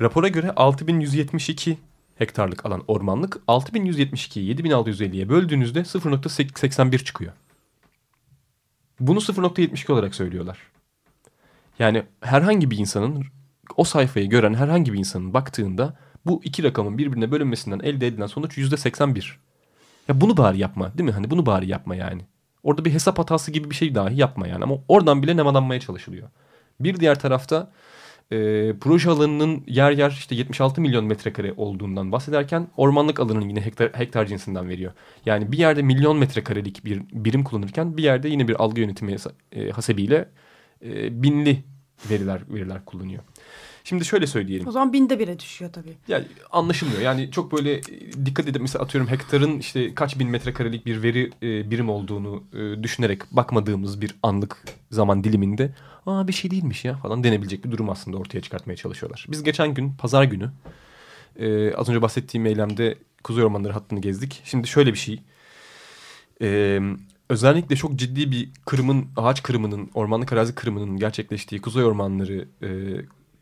Rapora göre 6172 hektarlık alan ormanlık 6172'yi 7650'ye böldüğünüzde 0.81 çıkıyor. Bunu 0.72 olarak söylüyorlar. Yani herhangi bir insanın o sayfayı gören herhangi bir insanın baktığında bu iki rakamın birbirine bölünmesinden elde edilen sonuç %81. Ya bunu bari yapma değil mi? Hani bunu bari yapma yani. Orada bir hesap hatası gibi bir şey dahi yapma yani. Ama oradan bile nemalanmaya çalışılıyor. Bir diğer tarafta e, proje alanının yer yer işte 76 milyon metrekare olduğundan bahsederken ormanlık alanının yine hektar, hektar cinsinden veriyor. Yani bir yerde milyon metrekarelik bir birim kullanırken bir yerde yine bir algı yönetimi e, hasebiyle e, binli veriler veriler kullanıyor. Şimdi şöyle söyleyelim. O zaman binde bire düşüyor tabii. Yani anlaşılmıyor. Yani çok böyle e, dikkat edip mesela atıyorum hektarın işte kaç bin metrekarelik bir veri e, birim olduğunu e, düşünerek bakmadığımız bir anlık zaman diliminde aa bir şey değilmiş ya falan denebilecek bir durum aslında ortaya çıkartmaya çalışıyorlar. Biz geçen gün pazar günü e, az önce bahsettiğim eylemde Kuzey Ormanları hattını gezdik. Şimdi şöyle bir şey. E, özellikle çok ciddi bir kırımın, ağaç kırımının, ormanlık arazi kırımının gerçekleştiği Kuzey Ormanları e,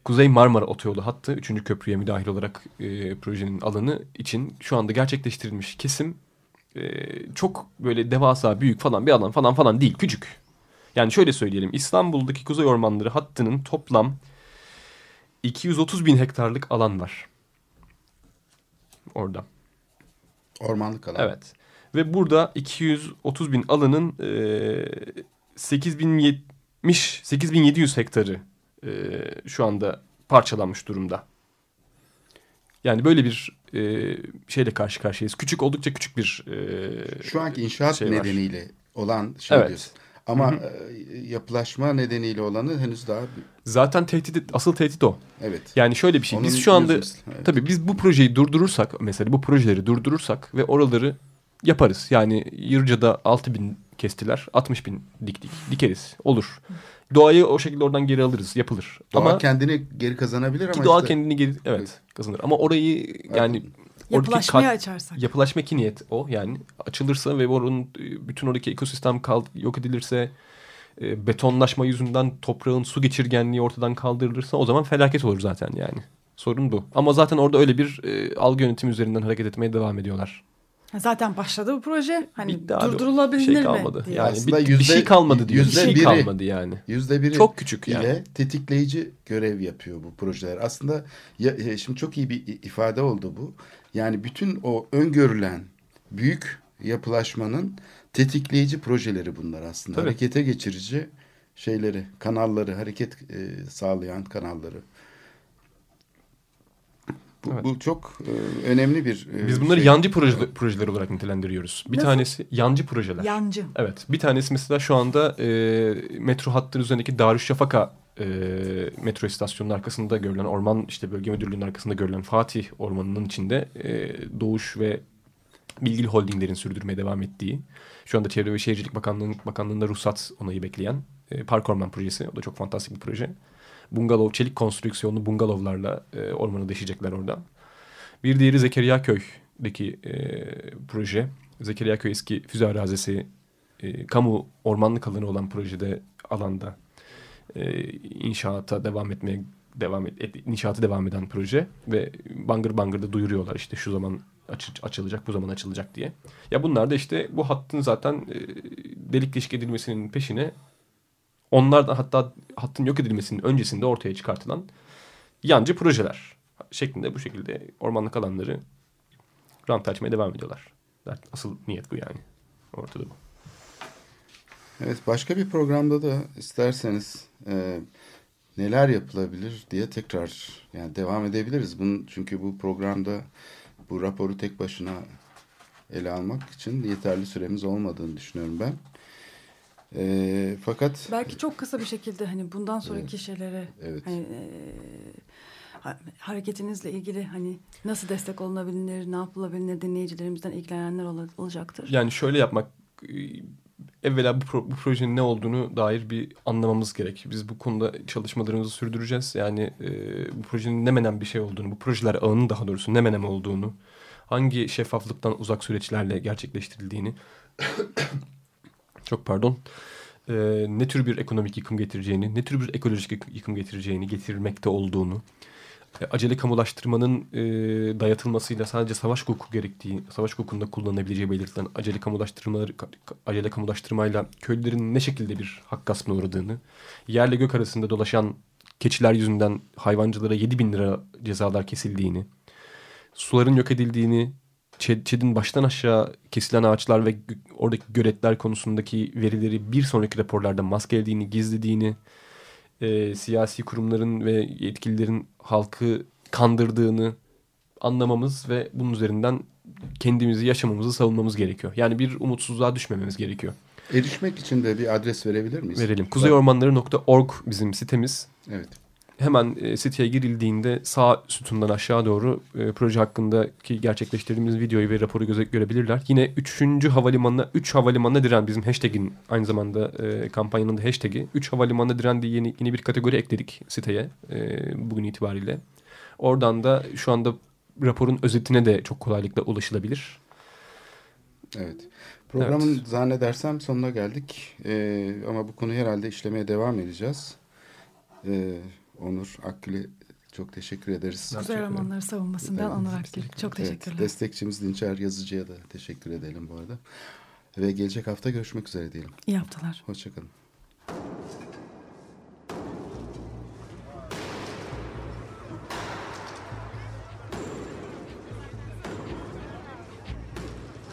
Kuzey Marmara Otoyolu hattı 3. köprüye müdahil olarak e, projenin alanı için şu anda gerçekleştirilmiş kesim e, çok böyle devasa büyük falan bir alan falan falan değil küçük. Yani şöyle söyleyelim İstanbul'daki Kuzey Ormanları hattının toplam 230 bin hektarlık alan var. Orada. Ormanlık alan. Evet. Ve burada 230 bin alanın e, 8070 8700 hektarı e, şu anda parçalanmış durumda. Yani böyle bir e, şeyle karşı karşıyayız. Küçük oldukça küçük bir e, Şu anki inşaat şey var. nedeniyle olan şey Evet. diyorsun. Ama e, yapılaşma nedeniyle olanı henüz daha Zaten tehdit asıl tehdit o. evet. Yani şöyle bir şey. Onun biz şu anda yüzümüz- evet. tabii biz bu projeyi durdurursak mesela bu projeleri durdurursak ve oraları yaparız. Yani Yırca'da 6 bin kestiler 60 bin diktik dikeriz olur. Doğayı o şekilde oradan geri alırız yapılır. Doğa ama kendini geri kazanabilir ki ama doğa işte kendini geri evet kazanır. Ama orayı yani kat- açarsak. yapılaşma niyet o yani açılırsa ve oranın e, bütün oradaki ekosistem kal yok edilirse e, betonlaşma yüzünden toprağın su geçirgenliği ortadan kaldırılırsa o zaman felaket olur zaten yani. Sorun bu. Ama zaten orada öyle bir e, algı yönetimi üzerinden hareket etmeye devam ediyorlar. Zaten başladı bu proje. Hani Bitti abi. durdurulabilir bir şey mi? kalmadı. diye. Yani Aslında bir, bir yüzde- şey kalmadı diyor. Bir yüzde şey biri- kalmadı yani. yüzde biri Çok küçük yani. ile tetikleyici görev yapıyor bu projeler. Aslında ya, şimdi çok iyi bir ifade oldu bu. Yani bütün o öngörülen büyük yapılaşmanın tetikleyici projeleri bunlar aslında. Tabii. Harekete geçirici şeyleri, kanalları, hareket e, sağlayan kanalları. Bu, Evet. bu çok e, önemli bir e, Biz bunları şey. yancı proje, projeler olarak nitelendiriyoruz. Bir Nasıl? tanesi yancı projeler. Yancı. Evet. Bir tanesi mesela şu anda e, metro hattının üzerindeki Darüşşafaka e, metro istasyonunun arkasında görülen orman işte bölge müdürlüğünün arkasında görülen Fatih Ormanı'nın içinde e, Doğuş ve Bilgili Holdinglerin sürdürmeye devam ettiği şu anda Çevre ve Şehircilik Bakanlığı'nın Bakanlığı'nda ruhsat onayı bekleyen e, Park Orman projesi. O da çok fantastik bir proje. Bungalov, çelik konstrüksiyonlu bungalovlarla e, ormanı deşecekler orada. Bir diğeri Zekeriya Köy'deki e, proje. Zekeriya Köy eski füze arazisi e, kamu ormanlık alanı olan projede alanda e, inşaata devam etmeye devam et, et- inşaatı devam eden proje ve bangır bangır da duyuruyorlar işte şu zaman açı- açılacak bu zaman açılacak diye. Ya bunlar da işte bu hattın zaten e, delik deşik edilmesinin peşine onlardan hatta hattın yok edilmesinin öncesinde ortaya çıkartılan yancı projeler şeklinde bu şekilde ormanlık alanları rant açmaya devam ediyorlar. Asıl niyet bu yani. Ortada bu. Evet başka bir programda da isterseniz e, neler yapılabilir diye tekrar yani devam edebiliriz. Bunun, çünkü bu programda bu raporu tek başına ele almak için yeterli süremiz olmadığını düşünüyorum ben. E, fakat Belki çok kısa bir şekilde hani bundan sonraki şeylere Evet. hani e, ha- hareketinizle ilgili hani nasıl destek olunabilir, ne yapılabilir dinleyicilerimizden ilgilenenler ola- olacaktır. Yani şöyle yapmak e, evvela bu, pro- bu projenin ne olduğunu dair bir anlamamız gerek. Biz bu konuda çalışmalarımızı sürdüreceğiz. Yani e, bu projenin ne menen bir şey olduğunu, bu projeler ağının daha doğrusu ne menem olduğunu, hangi şeffaflıktan uzak süreçlerle gerçekleştirildiğini, çok pardon, e, ne tür bir ekonomik yıkım getireceğini, ne tür bir ekolojik yık- yıkım getireceğini, getirmekte olduğunu, e, acele kamulaştırmanın e, dayatılmasıyla sadece savaş hukuku gerektiği, savaş hukukunda kullanılabileceği belirtilen acele kamulaştırmaları, ka- acele kamulaştırmayla köylülerin ne şekilde bir hak gaspına uğradığını, yerle gök arasında dolaşan keçiler yüzünden hayvancılara 7 bin lira cezalar kesildiğini, suların yok edildiğini, ÇED'in baştan aşağı kesilen ağaçlar ve oradaki göletler konusundaki verileri bir sonraki raporlarda maskelediğini, gizlediğini, e, siyasi kurumların ve yetkililerin halkı kandırdığını anlamamız ve bunun üzerinden kendimizi, yaşamamızı savunmamız gerekiyor. Yani bir umutsuzluğa düşmememiz gerekiyor. erişmek için de bir adres verebilir miyiz? Verelim. Kuzeyormanları.org bizim sitemiz. Evet. Hemen e, siteye girildiğinde sağ sütundan aşağı doğru e, proje hakkındaki gerçekleştirdiğimiz videoyu ve raporu göze görebilirler. Yine 3. havalimanına 3 havalimanına diren bizim hashtag'in aynı zamanda e, kampanyanın da hashtag'i 3 havalimanına diren diye yeni, yeni bir kategori ekledik siteye e, bugün itibariyle. Oradan da şu anda raporun özetine de çok kolaylıkla ulaşılabilir. Evet. Programın zannedersem sonuna geldik. Ee, ama bu konuyu herhalde işlemeye devam edeceğiz. Ee, Onur Akgül'e çok teşekkür ederiz. Kuzey romanları savunmasından Evet. Onur Akgül. Çok Evet, teşekkürler. destekçimiz Dinçer Yazıcı'ya da teşekkür edelim bu arada. Ve gelecek hafta görüşmek üzere diyelim. İyi haftalar. Hoşçakalın.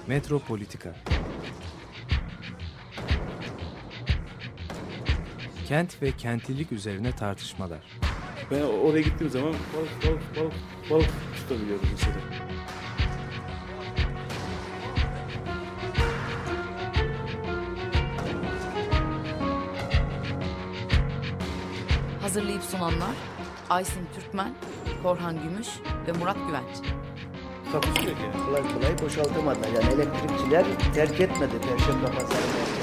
Metropolitika Kent ve kentlilik üzerine tartışmalar. Ben oraya gittiğim zaman balık balık balık balık tutabiliyorum mesela. Hazırlayıp sunanlar Aysin Türkmen, Korhan Gümüş ve Murat Güvenç. Yok yani. Kolay kolay boşaltamadılar. Yani elektrikçiler terk etmedi Perşembe Pazarı